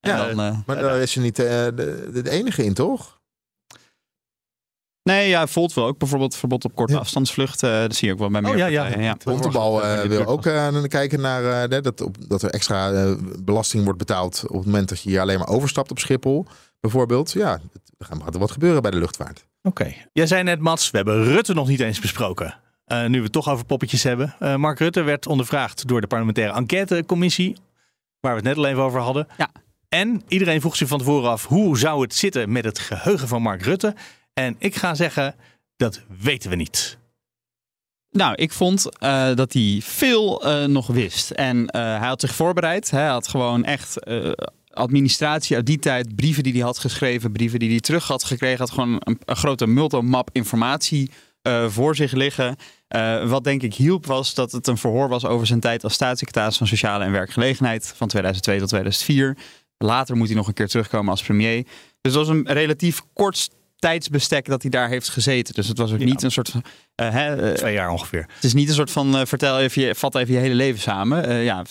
Speaker 4: En
Speaker 5: Ja,
Speaker 4: dan, eh,
Speaker 5: maar daar is ze niet eh, de, de enige in, toch?
Speaker 4: nee, ja, Volt wil ook bijvoorbeeld verbod op korte
Speaker 5: Ja.
Speaker 4: afstandsvluchten. Eh, Dat zie je ook wel bij meer
Speaker 3: Oh ja, ja.
Speaker 4: partijen, ja.
Speaker 5: Bontebal eh,
Speaker 3: Ja,
Speaker 5: wil ook eh, kijken naar eh, dat, op, dat er extra belasting wordt betaald op het moment dat je hier alleen maar overstapt op Schiphol, bijvoorbeeld. Ja, er gaat er wat gebeuren bij de luchtvaart.
Speaker 3: Oké. Jij zei net, Mats, we hebben Rutte nog niet eens besproken. Eh, nu we het toch over poppetjes hebben. Eh, Mark Rutte werd ondervraagd door de parlementaire enquêtecommissie. Waar we het net al even over hadden.
Speaker 4: Ja.
Speaker 3: En iedereen vroeg zich van tevoren af hoe zou het zitten met het geheugen van Mark Rutte. En ik ga zeggen, dat weten we niet.
Speaker 4: Nou, ik vond eh, dat hij veel eh, nog wist. En eh, hij had zich voorbereid. Hij had gewoon echt administratie uit die tijd, brieven die hij had geschreven, brieven die hij terug had gekregen. Had gewoon een, een grote multimap informatie eh, voor zich liggen. Wat denk ik hielp was dat het een verhoor was over zijn tijd als staatssecretaris van Sociale en Werkgelegenheid van 2002 tot 2004. Later moet hij nog een keer terugkomen als premier. Dus dat was een relatief kort tijdsbestek dat hij daar heeft gezeten. Dus het was ook
Speaker 3: Ja.
Speaker 4: niet een soort van. eh, hè, eh,
Speaker 3: Twee jaar ongeveer.
Speaker 4: het is niet een soort van. eh, vertel even, je, vat even je hele leven samen. Ja,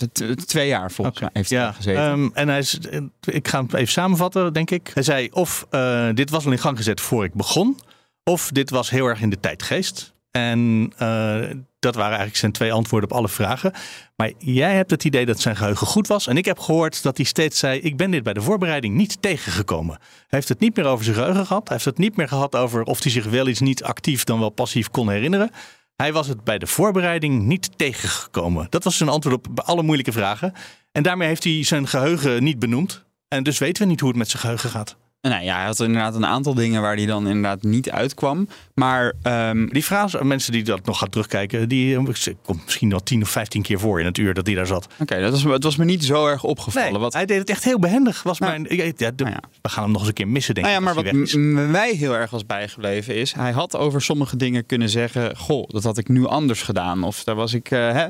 Speaker 4: twee jaar volgens mij heeft hij
Speaker 3: Ja,
Speaker 4: daar gezeten.
Speaker 3: ehm, en hij is, ik ga hem even samenvatten, denk ik. Hij zei of dit was al in gang gezet voor ik begon, of dit was heel erg in de tijdgeest. En eh, dat waren eigenlijk zijn twee antwoorden op alle vragen. Maar jij hebt het idee dat zijn geheugen goed was. En ik heb gehoord dat hij steeds zei: Ik ben dit bij de voorbereiding niet tegengekomen. Hij heeft het niet meer over zijn geheugen gehad. Hij heeft het niet meer gehad over of hij zich wel iets niet actief dan wel passief kon herinneren. Hij was het bij de voorbereiding niet tegengekomen. Dat was zijn antwoord op alle moeilijke vragen. En daarmee heeft hij zijn geheugen niet benoemd. En dus weten we niet hoe het met zijn geheugen gaat.
Speaker 4: Nou ja, hij had inderdaad een aantal dingen waar hij dan inderdaad niet uitkwam. Maar ehm,
Speaker 3: Die vraag, mensen die dat nog gaan terugkijken, die eh, komt misschien wel 10 of 15 keer voor in het uur dat hij daar zat.
Speaker 4: oké, dat was, het was me niet zo erg opgevallen.
Speaker 3: Nee,
Speaker 4: wat,
Speaker 3: hij deed het echt heel behendig. Was
Speaker 4: Nou,
Speaker 3: mijn, ja, de-
Speaker 4: nou ja.
Speaker 3: We gaan hem nog eens een keer missen, denk
Speaker 4: nou ja,
Speaker 3: ik.
Speaker 4: maar wat mij heel erg was bijgebleven is, hij had over sommige dingen kunnen zeggen, goh, dat had ik nu anders gedaan. Of daar was ik, eh, hè,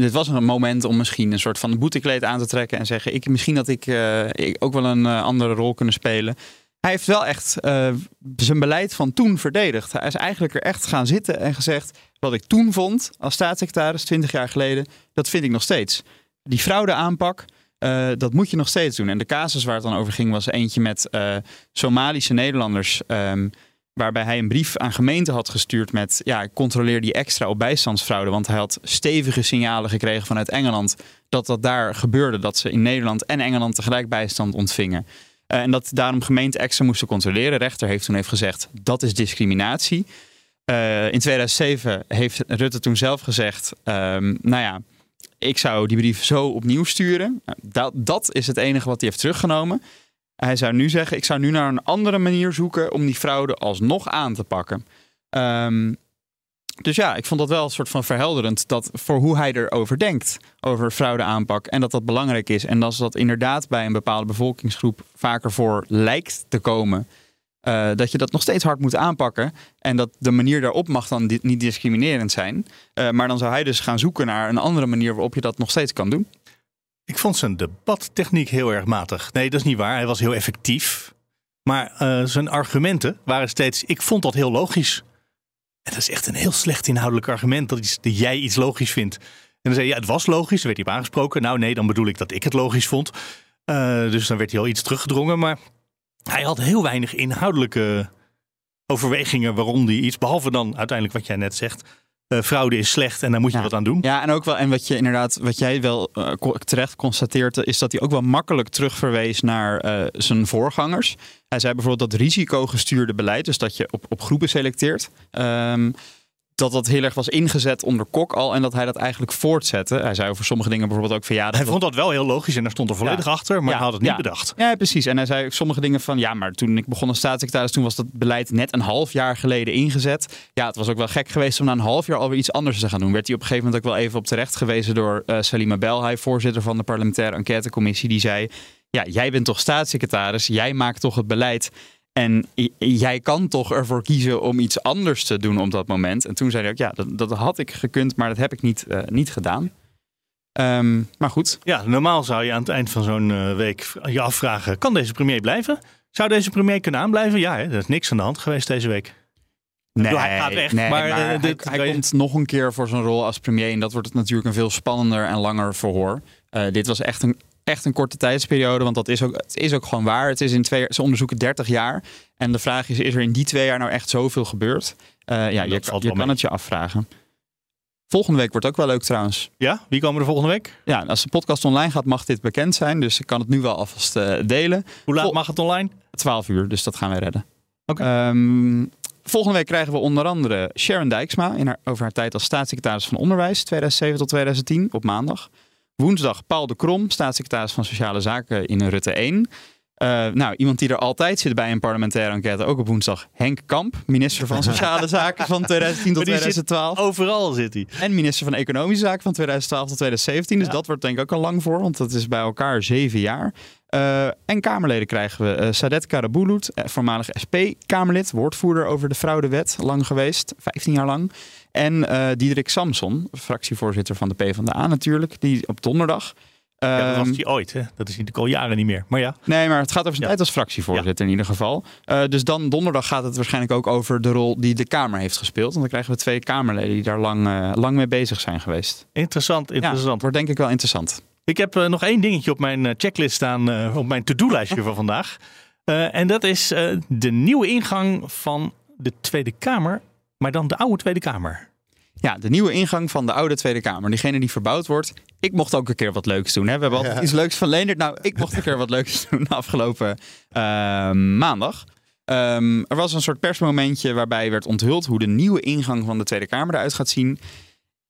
Speaker 4: dit was een moment om misschien een soort van boetekleed aan te trekken en zeggen, ik, misschien dat ik, eh, ook wel een eh, andere rol kunnen spelen. Hij heeft wel echt eh, zijn beleid van toen verdedigd. Hij is eigenlijk er echt gaan zitten en gezegd, wat ik toen vond als staatssecretaris 20 jaar geleden, dat vind ik nog steeds. Die fraudeaanpak, eh, dat moet je nog steeds doen. En de casus waar het dan over ging was eentje met eh, Somalische Nederlanders. ehm, waarbij hij een brief aan gemeenten had gestuurd met... ja, controleer die extra op bijstandsfraude. Want hij had stevige signalen gekregen vanuit Engeland... dat dat daar gebeurde. Dat ze in Nederland en Engeland tegelijk bijstand ontvingen. Eh, en dat daarom gemeenten extra moesten controleren. Rechter heeft toen even gezegd, dat is discriminatie. Eh, in 2007 heeft Rutte toen zelf gezegd... ehm, nou ja, ik zou die brief zo opnieuw sturen. Nou, Dat, dat is het enige wat hij heeft teruggenomen. Hij zou nu zeggen, ik zou nu naar een andere manier zoeken om die fraude alsnog aan te pakken. Ehm, dus ja, ik vond dat wel een soort van verhelderend dat voor hoe hij erover denkt, over fraudeaanpak en dat dat belangrijk is. En als dat inderdaad bij een bepaalde bevolkingsgroep vaker voor lijkt te komen, eh, dat je dat nog steeds hard moet aanpakken. En dat de manier daarop mag dan niet discriminerend zijn. Eh, maar dan zou hij dus gaan zoeken naar een andere manier waarop je dat nog steeds kan doen.
Speaker 3: Ik vond zijn debattechniek heel erg matig. Nee, dat is niet waar. Hij was heel effectief. Maar eh, zijn argumenten waren steeds... Ik vond dat heel logisch. En dat is echt een heel slecht inhoudelijk argument... dat, iets, dat jij iets logisch vindt. En dan zei je, ja, het was logisch. Dan werd hij aangesproken. Nou nee, dan bedoel ik dat ik het logisch vond. Eh, dus dan werd hij al iets teruggedrongen. Maar hij had heel weinig inhoudelijke overwegingen... waarom hij iets... behalve dan uiteindelijk wat jij net zegt... eh, fraude is slecht en daar moet je
Speaker 4: Ja.
Speaker 3: wat aan doen.
Speaker 4: Ja, en ook wel, en wat je inderdaad, wat jij wel eh, terecht constateert, is dat hij ook wel makkelijk terugverwees naar eh, zijn voorgangers. Hij zei bijvoorbeeld dat risicogestuurde beleid, dus dat je op, op groepen selecteert, ehm, dat dat heel erg was ingezet onder Kok al en dat hij dat eigenlijk voortzette. Hij zei over sommige dingen bijvoorbeeld ook van ja, dat
Speaker 3: Hij vond dat wel heel logisch en daar stond er volledig
Speaker 4: Ja.
Speaker 3: achter, maar
Speaker 4: Ja,
Speaker 3: hij had het niet
Speaker 4: ja.
Speaker 3: bedacht.
Speaker 4: Ja, precies. En hij zei ook sommige dingen van... ja, maar toen ik begon als staatssecretaris... toen was dat beleid net een half jaar geleden ingezet. Ja, het was ook wel gek geweest om na een half jaar alweer iets anders te gaan doen. Werd hij op een gegeven moment ook wel even op terecht gewezen... door eh, Salima Belhay, voorzitter van de parlementaire enquêtecommissie. Die zei, ja, jij bent toch staatssecretaris? Jij maakt toch het beleid? En jij kan toch ervoor kiezen om iets anders te doen op dat moment? En toen zei hij ook, ja, dat, dat had ik gekund... maar dat heb ik niet, eh, niet gedaan. Ehm, maar goed,
Speaker 3: Ja, normaal zou je aan het eind van zo'n eh, week je afvragen: kan deze premier blijven? Zou deze premier kunnen aanblijven? Ja, hè, er is niks aan de hand geweest deze week. bedoel, hij gaat weg,
Speaker 4: Nee,
Speaker 3: maar,
Speaker 4: maar,
Speaker 3: eh,
Speaker 4: hij, komt nog een keer voor zijn rol als premier. En dat wordt natuurlijk een veel spannender en langer verhoor. Eh, dit was echt een, echt een korte tijdsperiode. Want dat is ook, het is ook gewoon waar. Het is in twee, ze onderzoeken 30 jaar. En de vraag is, is er in die twee jaar nou echt zoveel gebeurd? Eh, ja, je, je kan het je afvragen. Volgende week wordt ook wel leuk trouwens.
Speaker 3: Ja, wie komen er volgende week?
Speaker 4: Ja, als de podcast online gaat mag dit bekend zijn. Dus ik kan het nu wel alvast eh, delen.
Speaker 3: Hoe laat
Speaker 4: Vol-
Speaker 3: mag het online?
Speaker 4: 12 uur, dus dat gaan wij redden.
Speaker 3: Oké.
Speaker 4: Ehm, volgende week krijgen we onder andere Sharon Dijksma in haar, over haar tijd als staatssecretaris van Onderwijs 2007 tot 2010 op maandag. Woensdag Paul de Krom, staatssecretaris van Sociale Zaken in Rutte 1. Eh, nou, iemand die er altijd zit bij een parlementaire enquête, ook op woensdag. Henk Kamp, minister van Sociale Zaken van 2010 tot
Speaker 3: Maar die zit
Speaker 4: 2012.
Speaker 3: Overal zit hij.
Speaker 4: En minister van Economische Zaken van 2012 tot 2017. Dus
Speaker 3: Ja.
Speaker 4: dat wordt denk ik ook al lang voor, want dat is bij elkaar zeven jaar. Uh, en Kamerleden krijgen we uh, Sadet Karabulut, voormalig SP-Kamerlid, woordvoerder over de fraudewet, lang geweest, 15 jaar lang. En uh, Diederik Samson, fractievoorzitter van de PvdA natuurlijk, die op donderdag
Speaker 3: ja, dat was
Speaker 4: Ehm,
Speaker 3: hij ooit. Hè? Dat is natuurlijk al jaren niet meer. Maar ja,
Speaker 4: Nee, maar het gaat over zijn
Speaker 3: Ja.
Speaker 4: tijd als fractievoorzitter in ieder geval. Eh, dus dan donderdag gaat het waarschijnlijk ook over de rol die de Kamer heeft gespeeld. Want dan krijgen we twee Kamerleden die daar lang, eh, lang mee bezig zijn geweest.
Speaker 3: interessant. Interessant.
Speaker 4: wordt denk ik wel interessant.
Speaker 3: Ik heb eh, nog één dingetje op mijn eh, checklist staan, eh, op mijn to-do-lijstje van vandaag. Eh, en dat is eh, de nieuwe ingang van de Tweede Kamer, maar dan de oude Tweede Kamer.
Speaker 4: Ja, de nieuwe ingang van de oude Tweede Kamer. Diegene die verbouwd wordt. Ik mocht ook een keer wat leuks doen. Hè? We hebben altijd
Speaker 5: Ja.
Speaker 4: iets leuks van Leendert. Nou, ik mocht een keer wat leuks doen afgelopen eh, maandag. Ehm, er was een soort persmomentje waarbij werd onthuld hoe de nieuwe ingang van de Tweede Kamer eruit gaat zien.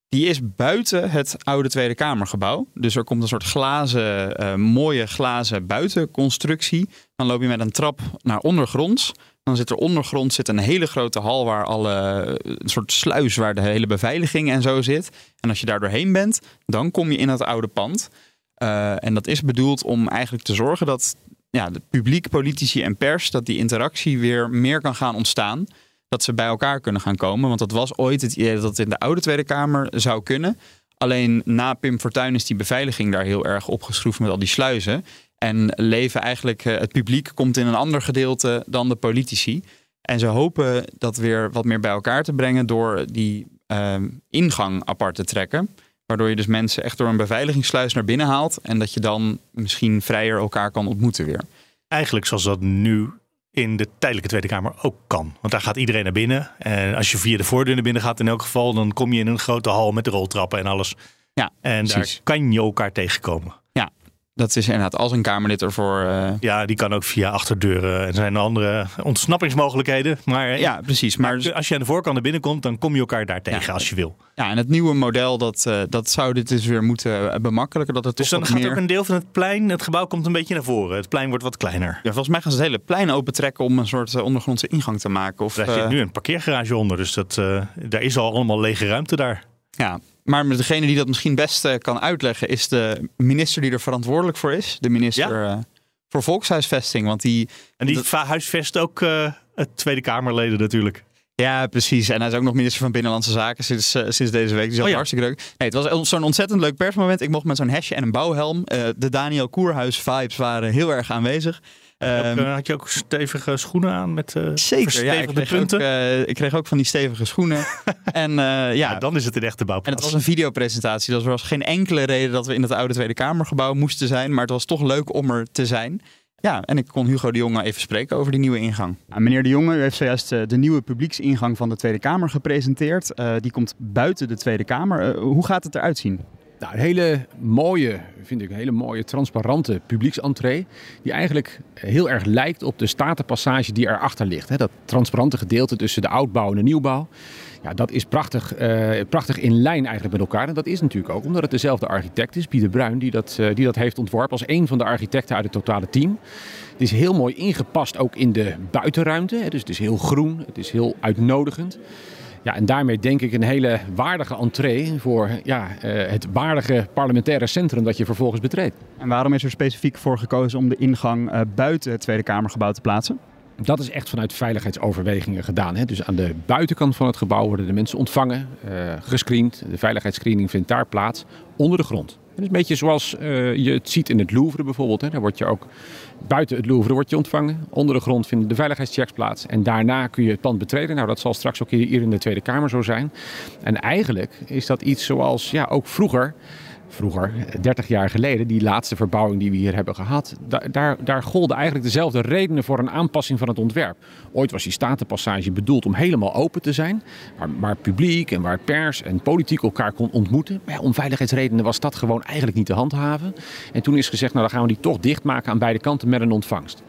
Speaker 4: Die is buiten het oude Tweede Kamergebouw. Dus er komt een soort glazen, eh, mooie glazen buitenconstructie. Dan loop je met een trap naar ondergronds. Dan zit er ondergrond zit een hele grote hal waar alle een soort sluis waar de hele beveiliging en zo zit. En als je daar doorheen bent, dan kom je in het oude pand. Eh, en dat is bedoeld om eigenlijk te zorgen dat ja, de publiek, politici en pers, dat die interactie weer meer kan gaan ontstaan. Dat ze bij elkaar kunnen gaan komen. Want dat was ooit het idee dat het in de oude Tweede Kamer zou kunnen. Alleen na Pim Fortuyn is die beveiliging daar heel erg opgeschroefd met al die sluizen. En leven eigenlijk, eh, het publiek komt in een ander gedeelte dan de politici. En ze hopen dat weer wat meer bij elkaar te brengen door die ehm, ingang apart te trekken. Waardoor je dus mensen echt door een beveiligingssluis naar binnen haalt. En dat je dan misschien vrijer elkaar kan ontmoeten weer.
Speaker 3: Eigenlijk zoals dat nu in de tijdelijke Tweede Kamer ook kan. Want daar gaat iedereen naar binnen. En als je via de voordeur naar binnen gaat in elk geval, dan kom je in een grote hal met de roltrappen en alles.
Speaker 4: Ja,
Speaker 3: En
Speaker 4: precies.
Speaker 3: daar kan je elkaar tegenkomen.
Speaker 4: Dat is inderdaad als een Kamerlid ervoor. eh,
Speaker 3: Ja, die kan ook via achterdeuren. En er zijn andere ontsnappingsmogelijkheden. Maar eh,
Speaker 4: ja, precies. Maar
Speaker 3: als je aan de voorkant naar binnen komt, dan kom je elkaar daar tegen
Speaker 4: Ja.
Speaker 3: als je wil.
Speaker 4: ja, en het nieuwe model, dat, eh, dat zou dit dus weer moeten bemakkelijken. Dat het
Speaker 3: Dus dan gaat
Speaker 4: meer...
Speaker 3: ook een deel van het plein, het gebouw komt een beetje naar voren. Het plein wordt wat kleiner.
Speaker 4: Ja, volgens mij gaan ze het hele plein opentrekken om een soort ondergrondse ingang te maken. Of,
Speaker 3: Daar zit nu een parkeergarage onder, dus dat, daar is al allemaal lege ruimte daar.
Speaker 4: Ja, maar degene die dat misschien best eh, kan uitleggen is de minister die er verantwoordelijk voor is. De minister eh, voor volkshuisvesting. Want die,
Speaker 3: En die
Speaker 4: Dat-
Speaker 3: huisvest ook eh, het Tweede Kamerleden natuurlijk.
Speaker 4: ja precies. En hij is ook nog minister van Binnenlandse Zaken sinds, sinds deze week. Die is al
Speaker 3: Oh ja.
Speaker 4: hartstikke leuk. Nee, het was zo'n ontzettend leuk persmoment. Ik mocht met zo'n hesje en een bouwhelm. de Daniel Koerhuis vibes waren heel erg aanwezig.
Speaker 3: Ook, eh, had je ook stevige schoenen aan met eh
Speaker 4: Zeker, ja. Ik
Speaker 3: verstevigde
Speaker 4: kreeg, ook,
Speaker 3: punten?
Speaker 4: eh, ik kreeg ook van die stevige schoenen. en eh, ja,
Speaker 3: ja, dan is het een echte
Speaker 4: En
Speaker 3: bouwplaats.
Speaker 4: het was een videopresentatie. Dus er was geen enkele reden dat we in het oude Tweede Kamergebouw moesten zijn. Maar het was toch leuk om er te zijn. Ja, en ik kon Hugo de Jonge even spreken over die nieuwe ingang. meneer de Jonge, u heeft zojuist de nieuwe publieksingang van de Tweede Kamer gepresenteerd. Eh, die komt buiten de Tweede Kamer. Hoe gaat het eruit zien?
Speaker 1: Nou, een hele mooie, vind ik, een hele mooie transparante publieksentree. Die eigenlijk heel erg lijkt op de statenpassage die erachter ligt. Hè. Dat transparante gedeelte tussen de oudbouw en de nieuwbouw. Ja, dat is prachtig, eh, prachtig in lijn eigenlijk met elkaar. En dat is natuurlijk ook omdat het dezelfde architect is, Pieter Bruin, die dat, eh, die dat heeft ontworpen als een van de architecten uit het totale team. Het is heel mooi ingepast ook in de buitenruimte. Hè. Dus het is heel groen, het is heel uitnodigend. Ja, en daarmee denk ik een hele waardige entree voor ja, eh, het waardige parlementaire centrum dat je vervolgens betreedt.
Speaker 4: En waarom is er specifiek voor gekozen om de ingang eh, buiten het Tweede Kamergebouw te plaatsen?
Speaker 1: Dat is echt vanuit veiligheidsoverwegingen gedaan. Hè. Dus aan de buitenkant van het gebouw worden de mensen ontvangen, eh gescreend. De veiligheidsscreening vindt daar plaats, onder de grond. Het is een beetje zoals je het ziet in het Louvre bijvoorbeeld. Hè. Daar word je ook buiten het Louvre word je ontvangen. Onder de grond vinden de veiligheidschecks plaats. En daarna kun je het pand betreden. Nou, dat zal straks ook hier in de Tweede Kamer zo zijn. En eigenlijk is dat iets zoals ja, ook vroeger vroeger, 30 jaar geleden, die laatste verbouwing die we hier hebben gehad, da- daar, daar golden eigenlijk dezelfde redenen voor een aanpassing van het ontwerp. Ooit was die statenpassage bedoeld om helemaal open te zijn, waar, waar publiek en waar pers en politiek elkaar kon ontmoeten. Maar om veiligheidsredenen was dat gewoon eigenlijk niet te handhaven. En toen is gezegd, nou dan gaan we die toch dichtmaken aan beide kanten met een ontvangst.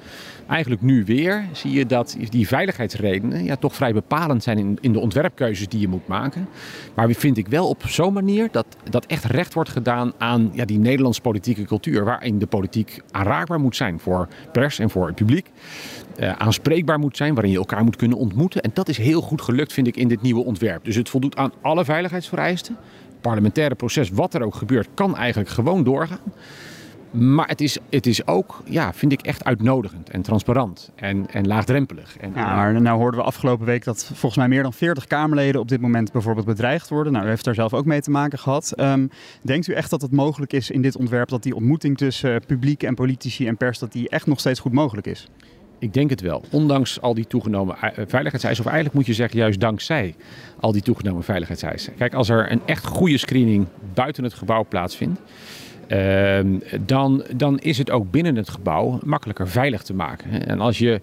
Speaker 1: Eigenlijk nu weer zie je dat die veiligheidsredenen ja, toch vrij bepalend zijn in, in de ontwerpkeuzes die je moet maken. Maar vind ik wel op zo'n manier dat, dat echt recht wordt gedaan aan ja, die Nederlandse politieke cultuur. Waarin de politiek aanraakbaar moet zijn voor pers en voor het publiek. Eh, aanspreekbaar moet zijn, waarin je elkaar moet kunnen ontmoeten. En dat is heel goed gelukt, vind ik, in dit nieuwe ontwerp. Dus het voldoet aan alle veiligheidsvereisten. Het parlementaire proces, wat er ook gebeurt, kan eigenlijk gewoon doorgaan. Maar het is, het is ook, ja, vind ik echt uitnodigend en transparant en, en laagdrempelig. En,
Speaker 4: Ja, maar nou hoorden we afgelopen week dat volgens mij meer dan 40 Kamerleden op dit moment bijvoorbeeld bedreigd worden. Nou, u heeft daar zelf ook mee te maken gehad. Ehm, denkt u echt dat het mogelijk is in dit ontwerp dat die ontmoeting tussen eh, publiek en politici en pers, dat die echt nog steeds goed mogelijk is?
Speaker 1: Ik denk het wel. Ondanks al die toegenomen eh, veiligheidseisen, of eigenlijk moet je zeggen juist dankzij al die toegenomen veiligheidseisen. Kijk, als er een echt goede screening buiten het gebouw plaatsvindt, dan, dan is het ook binnen het gebouw makkelijker veilig te maken. En als je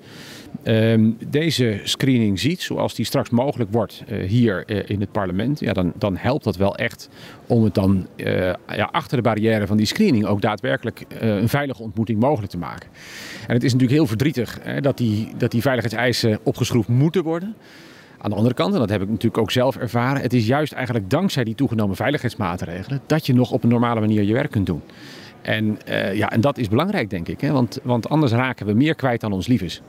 Speaker 1: ehm, deze screening ziet, zoals die straks mogelijk wordt eh, hier eh, in het parlement, ja, dan, dan helpt dat wel echt om het dan eh, ja, achter de barrière van die screening ook daadwerkelijk een veilige ontmoeting mogelijk te maken. En het is natuurlijk heel verdrietig hè, dat, die, dat die veiligheidseisen opgeschroefd moeten worden. Aan de andere kant, en dat heb ik natuurlijk ook zelf ervaren, het is juist eigenlijk dankzij die toegenomen veiligheidsmaatregelen dat je nog op een normale manier je werk kunt doen. En, eh, ja, en dat is belangrijk, denk ik, hè, want, want anders raken we meer kwijt dan ons lief is.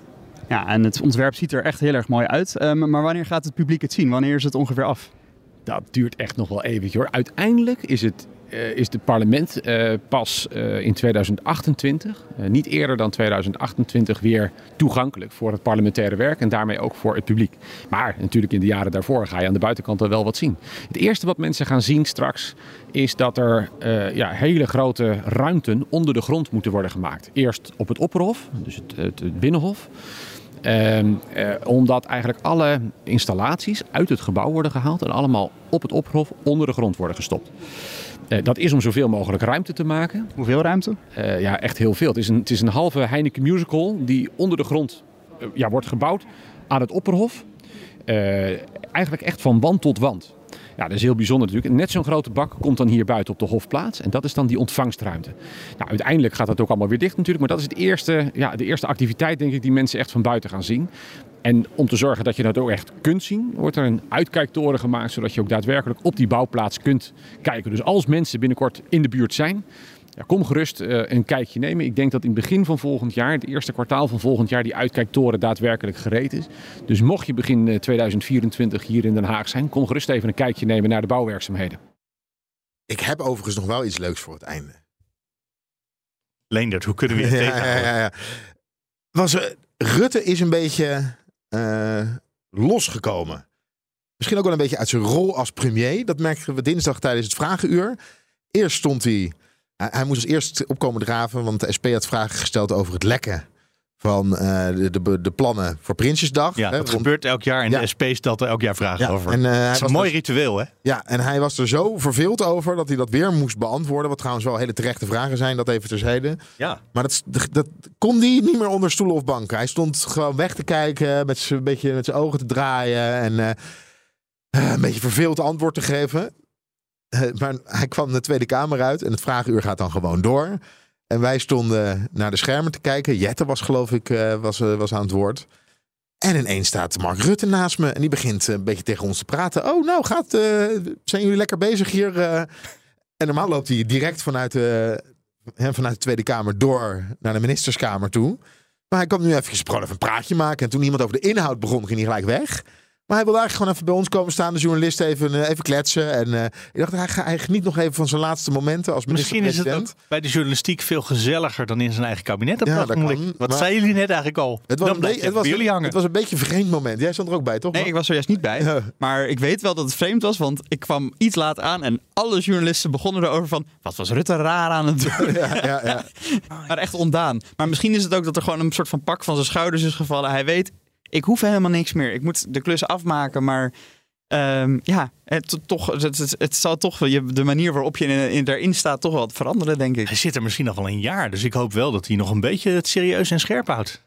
Speaker 4: Ja, en het ontwerp ziet er echt heel erg mooi uit. Ehm, maar wanneer gaat het publiek het zien? Wanneer is het ongeveer af?
Speaker 1: Dat duurt echt nog wel eventjes hoor. Uiteindelijk is het, is het parlement eh, pas eh, in 2028, eh, niet eerder dan 2028, weer toegankelijk voor het parlementaire werk en daarmee ook voor het publiek. Maar natuurlijk in de jaren daarvoor ga je aan de buitenkant wel wat zien. Het eerste wat mensen gaan zien straks is dat er eh, ja, hele grote ruimten onder de grond moeten worden gemaakt. Eerst op het opperhof, dus het, het, binnenhof. Ehm, eh, omdat eigenlijk alle installaties uit het gebouw worden gehaald en allemaal op het opperhof onder de grond worden gestopt. Eh, dat is om zoveel mogelijk ruimte te maken.
Speaker 4: Hoeveel ruimte?
Speaker 1: Eh, ja, echt heel veel. Het is, een, het is een halve Heineken musical die onder de grond eh, ja, wordt gebouwd aan het opperhof. Eigenlijk echt van wand tot wand. Ja, dat is heel bijzonder natuurlijk. Net zo'n grote bak komt dan hier buiten op de Hofplaats. En dat is dan die ontvangstruimte. Nou, uiteindelijk gaat dat ook allemaal weer dicht natuurlijk. Maar dat is het eerste, ja, de eerste activiteit, denk ik, die mensen echt van buiten gaan zien. En om te zorgen dat je dat ook echt kunt zien, wordt er een uitkijktoren gemaakt. Zodat je ook daadwerkelijk op die bouwplaats kunt kijken. Dus als mensen binnenkort in de buurt zijn, ja, kom gerust eh, een kijkje nemen. Ik denk dat in het begin van volgend jaar, het eerste kwartaal van volgend jaar, die uitkijktoren daadwerkelijk gereed is. Dus mocht je begin eh, 2024 hier in Den Haag zijn, kom gerust even een kijkje nemen naar de bouwwerkzaamheden.
Speaker 5: Ik heb overigens nog wel iets leuks voor het einde.
Speaker 3: Leendert, hoe kunnen we je
Speaker 5: Ja,
Speaker 3: tegenhouden?
Speaker 5: ja, ja, ja. Was, eh, Rutte is een beetje eh, losgekomen. Misschien ook wel een beetje uit zijn rol als premier. Dat merkten we dinsdag tijdens het vragenuur. Eerst stond hij... Hij, hij moest als eerst opkomen draven, want de SP had vragen gesteld over het lekken van eh, de, de, de plannen voor Prinsjesdag.
Speaker 3: Ja,
Speaker 5: Hè,
Speaker 3: dat
Speaker 5: rond-
Speaker 3: gebeurt elk jaar en
Speaker 5: Ja.
Speaker 3: de SP stelt er elk jaar vragen
Speaker 5: Ja,
Speaker 3: over.
Speaker 5: en, eh,
Speaker 3: het is een mooi
Speaker 5: dus-
Speaker 3: ritueel, hè?
Speaker 5: Ja, en hij was er zo verveeld over dat hij dat weer moest beantwoorden. Wat trouwens wel hele terechte vragen zijn, dat even terzijde.
Speaker 3: Ja.
Speaker 5: Maar dat, dat kon hij niet meer onder stoelen of banken. Hij stond gewoon weg te kijken, met zijn beetje met zijn ogen te draaien en eh, een beetje verveeld antwoord te geven. Maar hij kwam de Tweede Kamer uit en het vragenuur gaat dan gewoon door. En wij stonden naar de schermen te kijken. Jette was geloof ik eh, was, eh, was aan het woord. En ineens staat Mark Rutte naast me en die begint eh, een beetje tegen ons te praten. Oh, nou gaat, zijn jullie lekker bezig hier? En normaal loopt hij direct vanuit de, vanuit de Tweede Kamer door naar de ministerskamer toe. Maar hij kwam nu even, gewoon even een praatje maken. En toen iemand over de inhoud begon, ging hij gelijk weg. Maar hij wilde eigenlijk gewoon even bij ons komen staan, de journalist even, eh, even kletsen. En eh, ik dacht, hij, ga- hij geniet nog even van zijn laatste momenten als
Speaker 3: Misschien is het
Speaker 5: minister-president.
Speaker 3: ook bij de journalistiek veel gezelliger dan in zijn eigen kabinet. op
Speaker 5: Ja,
Speaker 3: dat
Speaker 5: kan,
Speaker 3: Wat
Speaker 5: maar-
Speaker 3: zeiden jullie net eigenlijk al?
Speaker 5: Het was,
Speaker 3: dan
Speaker 5: een het, was,
Speaker 3: bij jullie hangen.
Speaker 5: het was een beetje een vreemd moment. Jij stond er ook bij, toch?
Speaker 4: Nee, ik was er juist niet bij.
Speaker 5: Ja.
Speaker 4: Maar ik weet wel dat het vreemd was, want ik kwam iets laat aan en alle journalisten begonnen erover van... Wat was Rutte raar aan het doen?
Speaker 5: Ja, ja, ja.
Speaker 4: Maar echt ondaan. Maar misschien is het ook dat er gewoon een soort van pak van zijn schouders is gevallen. Hij weet, ik hoef helemaal niks meer. Ik moet de klus afmaken, maar... ehm, ja, het, toch, het, het, het zal toch je, de manier waarop je in, in, daarin staat toch wel wat veranderen, denk ik.
Speaker 3: Hij zit er misschien nog wel een jaar, dus ik hoop wel dat hij nog een beetje het serieus en scherp houdt.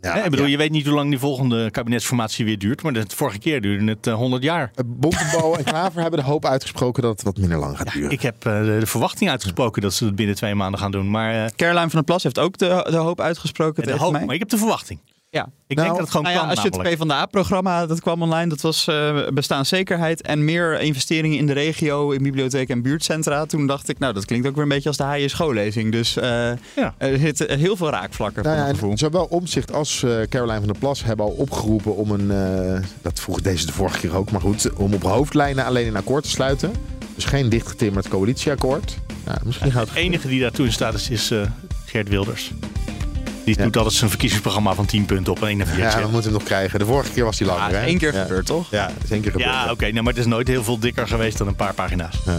Speaker 5: Ja,
Speaker 3: Hè, ik bedoel,
Speaker 5: ja.
Speaker 3: je weet niet hoe lang die volgende kabinetsformatie weer duurt, maar de vorige keer duurde het eh, 100 jaar.
Speaker 5: Bontebal en Klaver hebben de hoop uitgesproken dat het wat minder lang gaat duren.
Speaker 3: Ik heb eh, de, de verwachting uitgesproken dat ze het binnen twee maanden gaan doen, maar, eh,
Speaker 4: Caroline van der Plas heeft ook de, de hoop uitgesproken
Speaker 3: de
Speaker 4: tegen
Speaker 3: hoop,
Speaker 4: mij.
Speaker 3: maar ik heb de verwachting.
Speaker 4: Ja.
Speaker 3: Ik
Speaker 5: Nou,
Speaker 3: denk dat het gewoon
Speaker 4: Nou ja,
Speaker 3: kan
Speaker 4: als je het
Speaker 3: namelijk.
Speaker 4: PvdA-programma, dat kwam online, dat was eh, bestaanszekerheid en meer investeringen in de regio, in bibliotheken en buurtcentra. Toen dacht ik, nou, dat klinkt ook weer een beetje als de haaien schoollezing. Dus eh,
Speaker 3: Ja.
Speaker 4: er zitten heel veel raakvlakken
Speaker 5: Nou ja, zowel Omzicht als eh Caroline van der Plas hebben al opgeroepen om een, eh, dat vroeg deze de vorige keer ook, maar goed, om op hoofdlijnen alleen een akkoord te sluiten. Dus geen dichtgetimmerd coalitieakkoord. Ja, misschien gaat
Speaker 3: De enige die daartoe in staat is, is eh, Geert Wilders. Die
Speaker 5: Ja.
Speaker 3: doet altijd zijn verkiezingsprogramma van 10 punten op een
Speaker 5: Ja,
Speaker 3: 41.
Speaker 5: we moeten hem nog krijgen. De vorige keer was hij langer.
Speaker 4: Ja,
Speaker 5: hè?
Speaker 4: één keer
Speaker 5: ja.
Speaker 4: gebeurd, toch?
Speaker 5: Ja, het is één keer gebeurd.
Speaker 3: Ja, oké, nou, maar het is nooit heel veel dikker geweest dan een paar pagina's.
Speaker 5: Ja.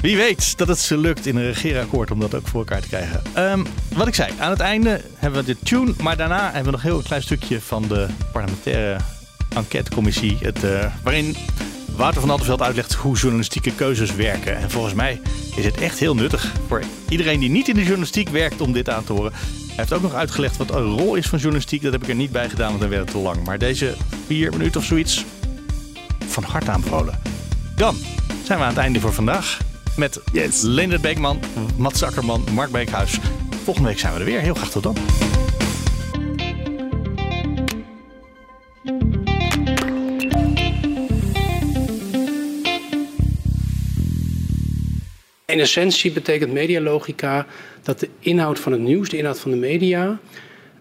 Speaker 3: Wie weet dat het ze lukt in een regeerakkoord om dat ook voor elkaar te krijgen. Ehm, wat ik zei, aan het einde hebben we de tune, maar daarna hebben we nog een heel klein stukje van de parlementaire enquêtecommissie. Het, eh, waarin Wouter van Attenveld uitlegt hoe journalistieke keuzes werken. En volgens mij is het echt heel nuttig voor iedereen die niet in de journalistiek werkt om dit aan te horen. Hij heeft ook nog uitgelegd wat een rol is van journalistiek. Dat heb ik er niet bij gedaan, want dan werd het te lang. Maar deze vier minuten of zoiets van harte aanbevolen. Dan zijn we aan het einde voor vandaag. Met yes. Leendert Beekman, Mats Akkerman, Mark Beekhuis. Volgende week zijn we er weer. Heel graag tot dan.
Speaker 6: In essentie betekent medialogica dat de inhoud van het nieuws, de inhoud van de media,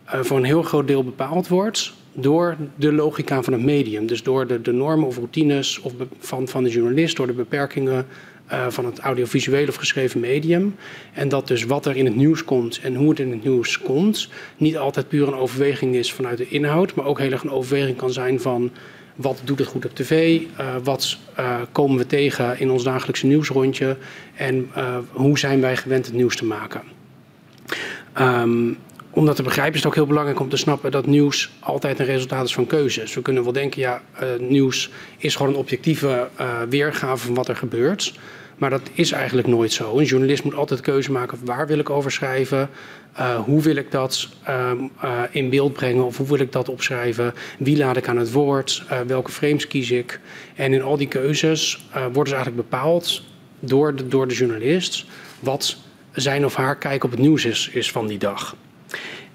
Speaker 6: eh, voor een heel groot deel bepaald wordt door de logica van het medium. Dus door de, de normen of routines of van, van de journalist, door de beperkingen eh, van het audiovisuele of geschreven medium. En dat dus wat er in het nieuws komt en hoe het in het nieuws komt, niet altijd puur een overweging is vanuit de inhoud, maar ook heel erg een overweging kan zijn van wat doet het goed op tv? eh, wat eh, komen we tegen in ons dagelijkse nieuwsrondje? En eh, hoe zijn wij gewend het nieuws te maken? Ehm, om dat te begrijpen is het ook heel belangrijk om te snappen dat nieuws altijd een resultaat is van keuzes. We kunnen wel denken, ja, nieuws is gewoon een objectieve weergave van wat er gebeurt. Maar dat is eigenlijk nooit zo. Een journalist moet altijd keuze maken waar wil ik over schrijven, eh, hoe wil ik dat ehm, eh, in beeld brengen of hoe wil ik dat opschrijven, wie laat ik aan het woord, eh, welke frames kies ik. En in al die keuzes worden ze eigenlijk bepaald door de, door de journalist wat zijn of haar kijk op het nieuws is, is van die dag.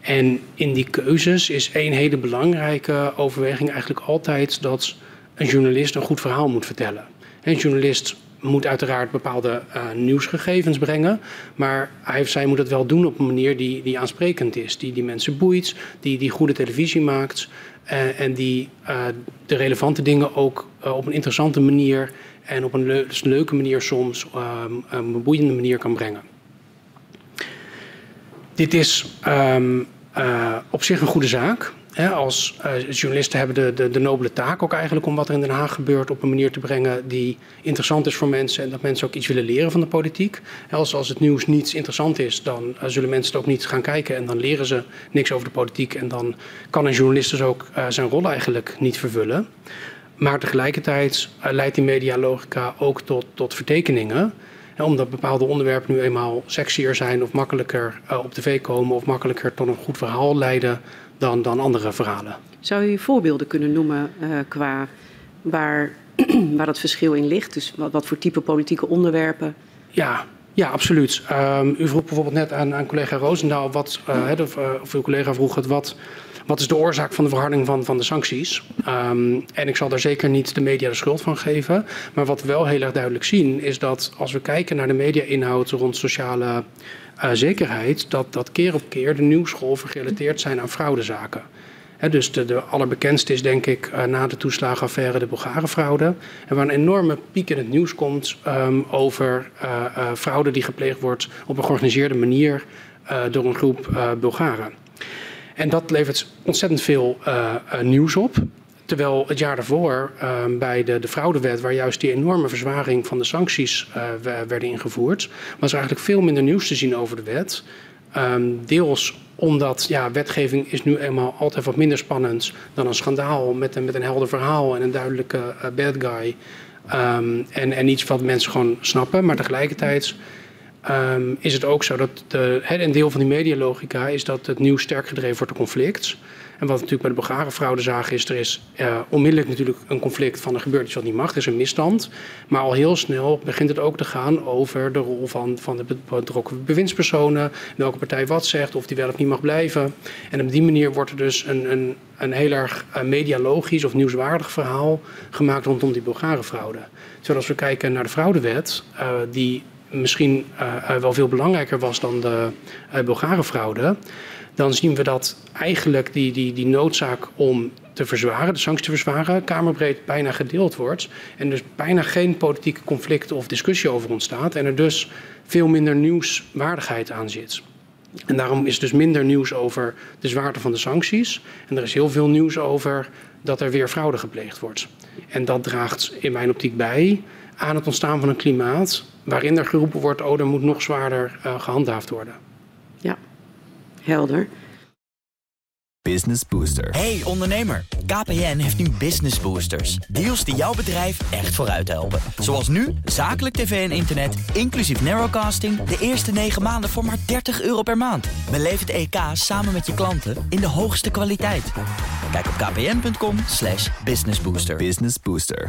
Speaker 6: En in die keuzes is één hele belangrijke overweging eigenlijk altijd dat een journalist een goed verhaal moet vertellen. Een journalist moet uiteraard bepaalde eh, nieuwsgegevens brengen, maar hij of zij moet het wel doen op een manier die, die aansprekend is, die, die mensen boeit, die, die goede televisie maakt eh, en die eh, de relevante dingen ook op een interessante manier en op een dus leuke manier soms, ehm, een boeiende manier kan brengen. Dit is ehm, eh, op zich een goede zaak. Als eh, journalisten hebben de, de, de nobele taak ook eigenlijk om wat er in Den Haag gebeurt op een manier te brengen die interessant is voor mensen en dat mensen ook iets willen leren van de politiek. Als, als het nieuws niet interessant is, dan eh, zullen mensen het ook niet gaan kijken en dan leren ze niks over de politiek en dan kan een journalist dus ook eh, zijn rol eigenlijk niet vervullen. Maar tegelijkertijd leidt die medialogica ook tot, tot vertekeningen. Omdat bepaalde onderwerpen nu eenmaal sexier zijn of makkelijker op tv komen of makkelijker tot een goed verhaal leiden dan, dan andere verhalen.
Speaker 7: Zou u voorbeelden kunnen noemen eh, qua waar, waar dat verschil in ligt? Dus wat, wat voor type politieke onderwerpen?
Speaker 6: Ja, ja absoluut. Ehm, u vroeg bijvoorbeeld net aan, aan collega Roosendaal, wat, eh, hè, of, eh, of uw collega vroeg het, wat, wat is de oorzaak van de verharding van, van de sancties? Ehm, en ik zal daar zeker niet de media de schuld van geven. Maar wat we wel heel erg duidelijk zien, is dat als we kijken naar de media-inhoud rond sociale eh, zekerheid, dat, dat keer op keer de nieuwsgolven gerelateerd zijn aan fraudezaken. Dus de, de allerbekendste is denk ik eh, na de toeslagenaffaire de Bulgarenfraude. En waar een enorme piek in het nieuws komt ehm, over eh, fraude die gepleegd wordt op een georganiseerde manier door een groep Bulgaren. En dat levert ontzettend veel eh, eh, nieuws op. Terwijl het jaar daarvoor ehm, bij de, de fraudewet, waar juist die enorme verzwaring van de sancties we- werden ingevoerd, was er eigenlijk veel minder nieuws te zien over de wet. Ehm, deels omdat ja, wetgeving is nu eenmaal altijd wat minder spannend dan een schandaal met een, met een helder verhaal en een duidelijke bad guy. Ehm, en, en iets wat mensen gewoon snappen. Maar tegelijkertijd ehm, is het ook zo dat de, een deel van die medialogica is dat het nieuws sterk gedreven wordt door conflict. En wat we natuurlijk bij de Bulgaren-fraude zagen is, er is eh, onmiddellijk natuurlijk een conflict van er gebeurt iets wat niet mag, er is een misstand. Maar al heel snel begint het ook te gaan over de rol van, van de betrokken bewindspersonen, welke partij wat zegt, of die wel of niet mag blijven. En op die manier wordt er dus een, een, een heel erg eh, medialogisch of nieuwswaardig verhaal gemaakt rondom die Bulgaren-fraude. Terwijl als we kijken naar de fraudewet, eh, die misschien eh, eh, wel veel belangrijker was dan de uh, Bulgaren-fraude, dan zien we dat eigenlijk die, die, die noodzaak om te verzwaren, de sancties te verzwaren, kamerbreed bijna gedeeld wordt. En dus bijna geen politieke conflict of discussie over ontstaat. En er dus veel minder nieuwswaardigheid aan zit. En daarom is dus minder nieuws over de zwaarte van de sancties. En er is heel veel nieuws over dat er weer fraude gepleegd wordt. En dat draagt in mijn optiek bij aan het ontstaan van een klimaat waarin er geroepen wordt: oh, er moet nog zwaarder uh, gehandhaafd worden.
Speaker 7: Ja, helder.
Speaker 2: Business Booster. Hey ondernemer, KPN heeft nu Business Boosters. Deals die jouw bedrijf echt vooruit helpen. Zoals nu, zakelijk tv en internet, inclusief narrowcasting... de eerste 9 maanden voor maar 30 euro per maand. Beleef het EK samen met je klanten in de hoogste kwaliteit. Kijk op kpn.com businessbooster. Business Booster.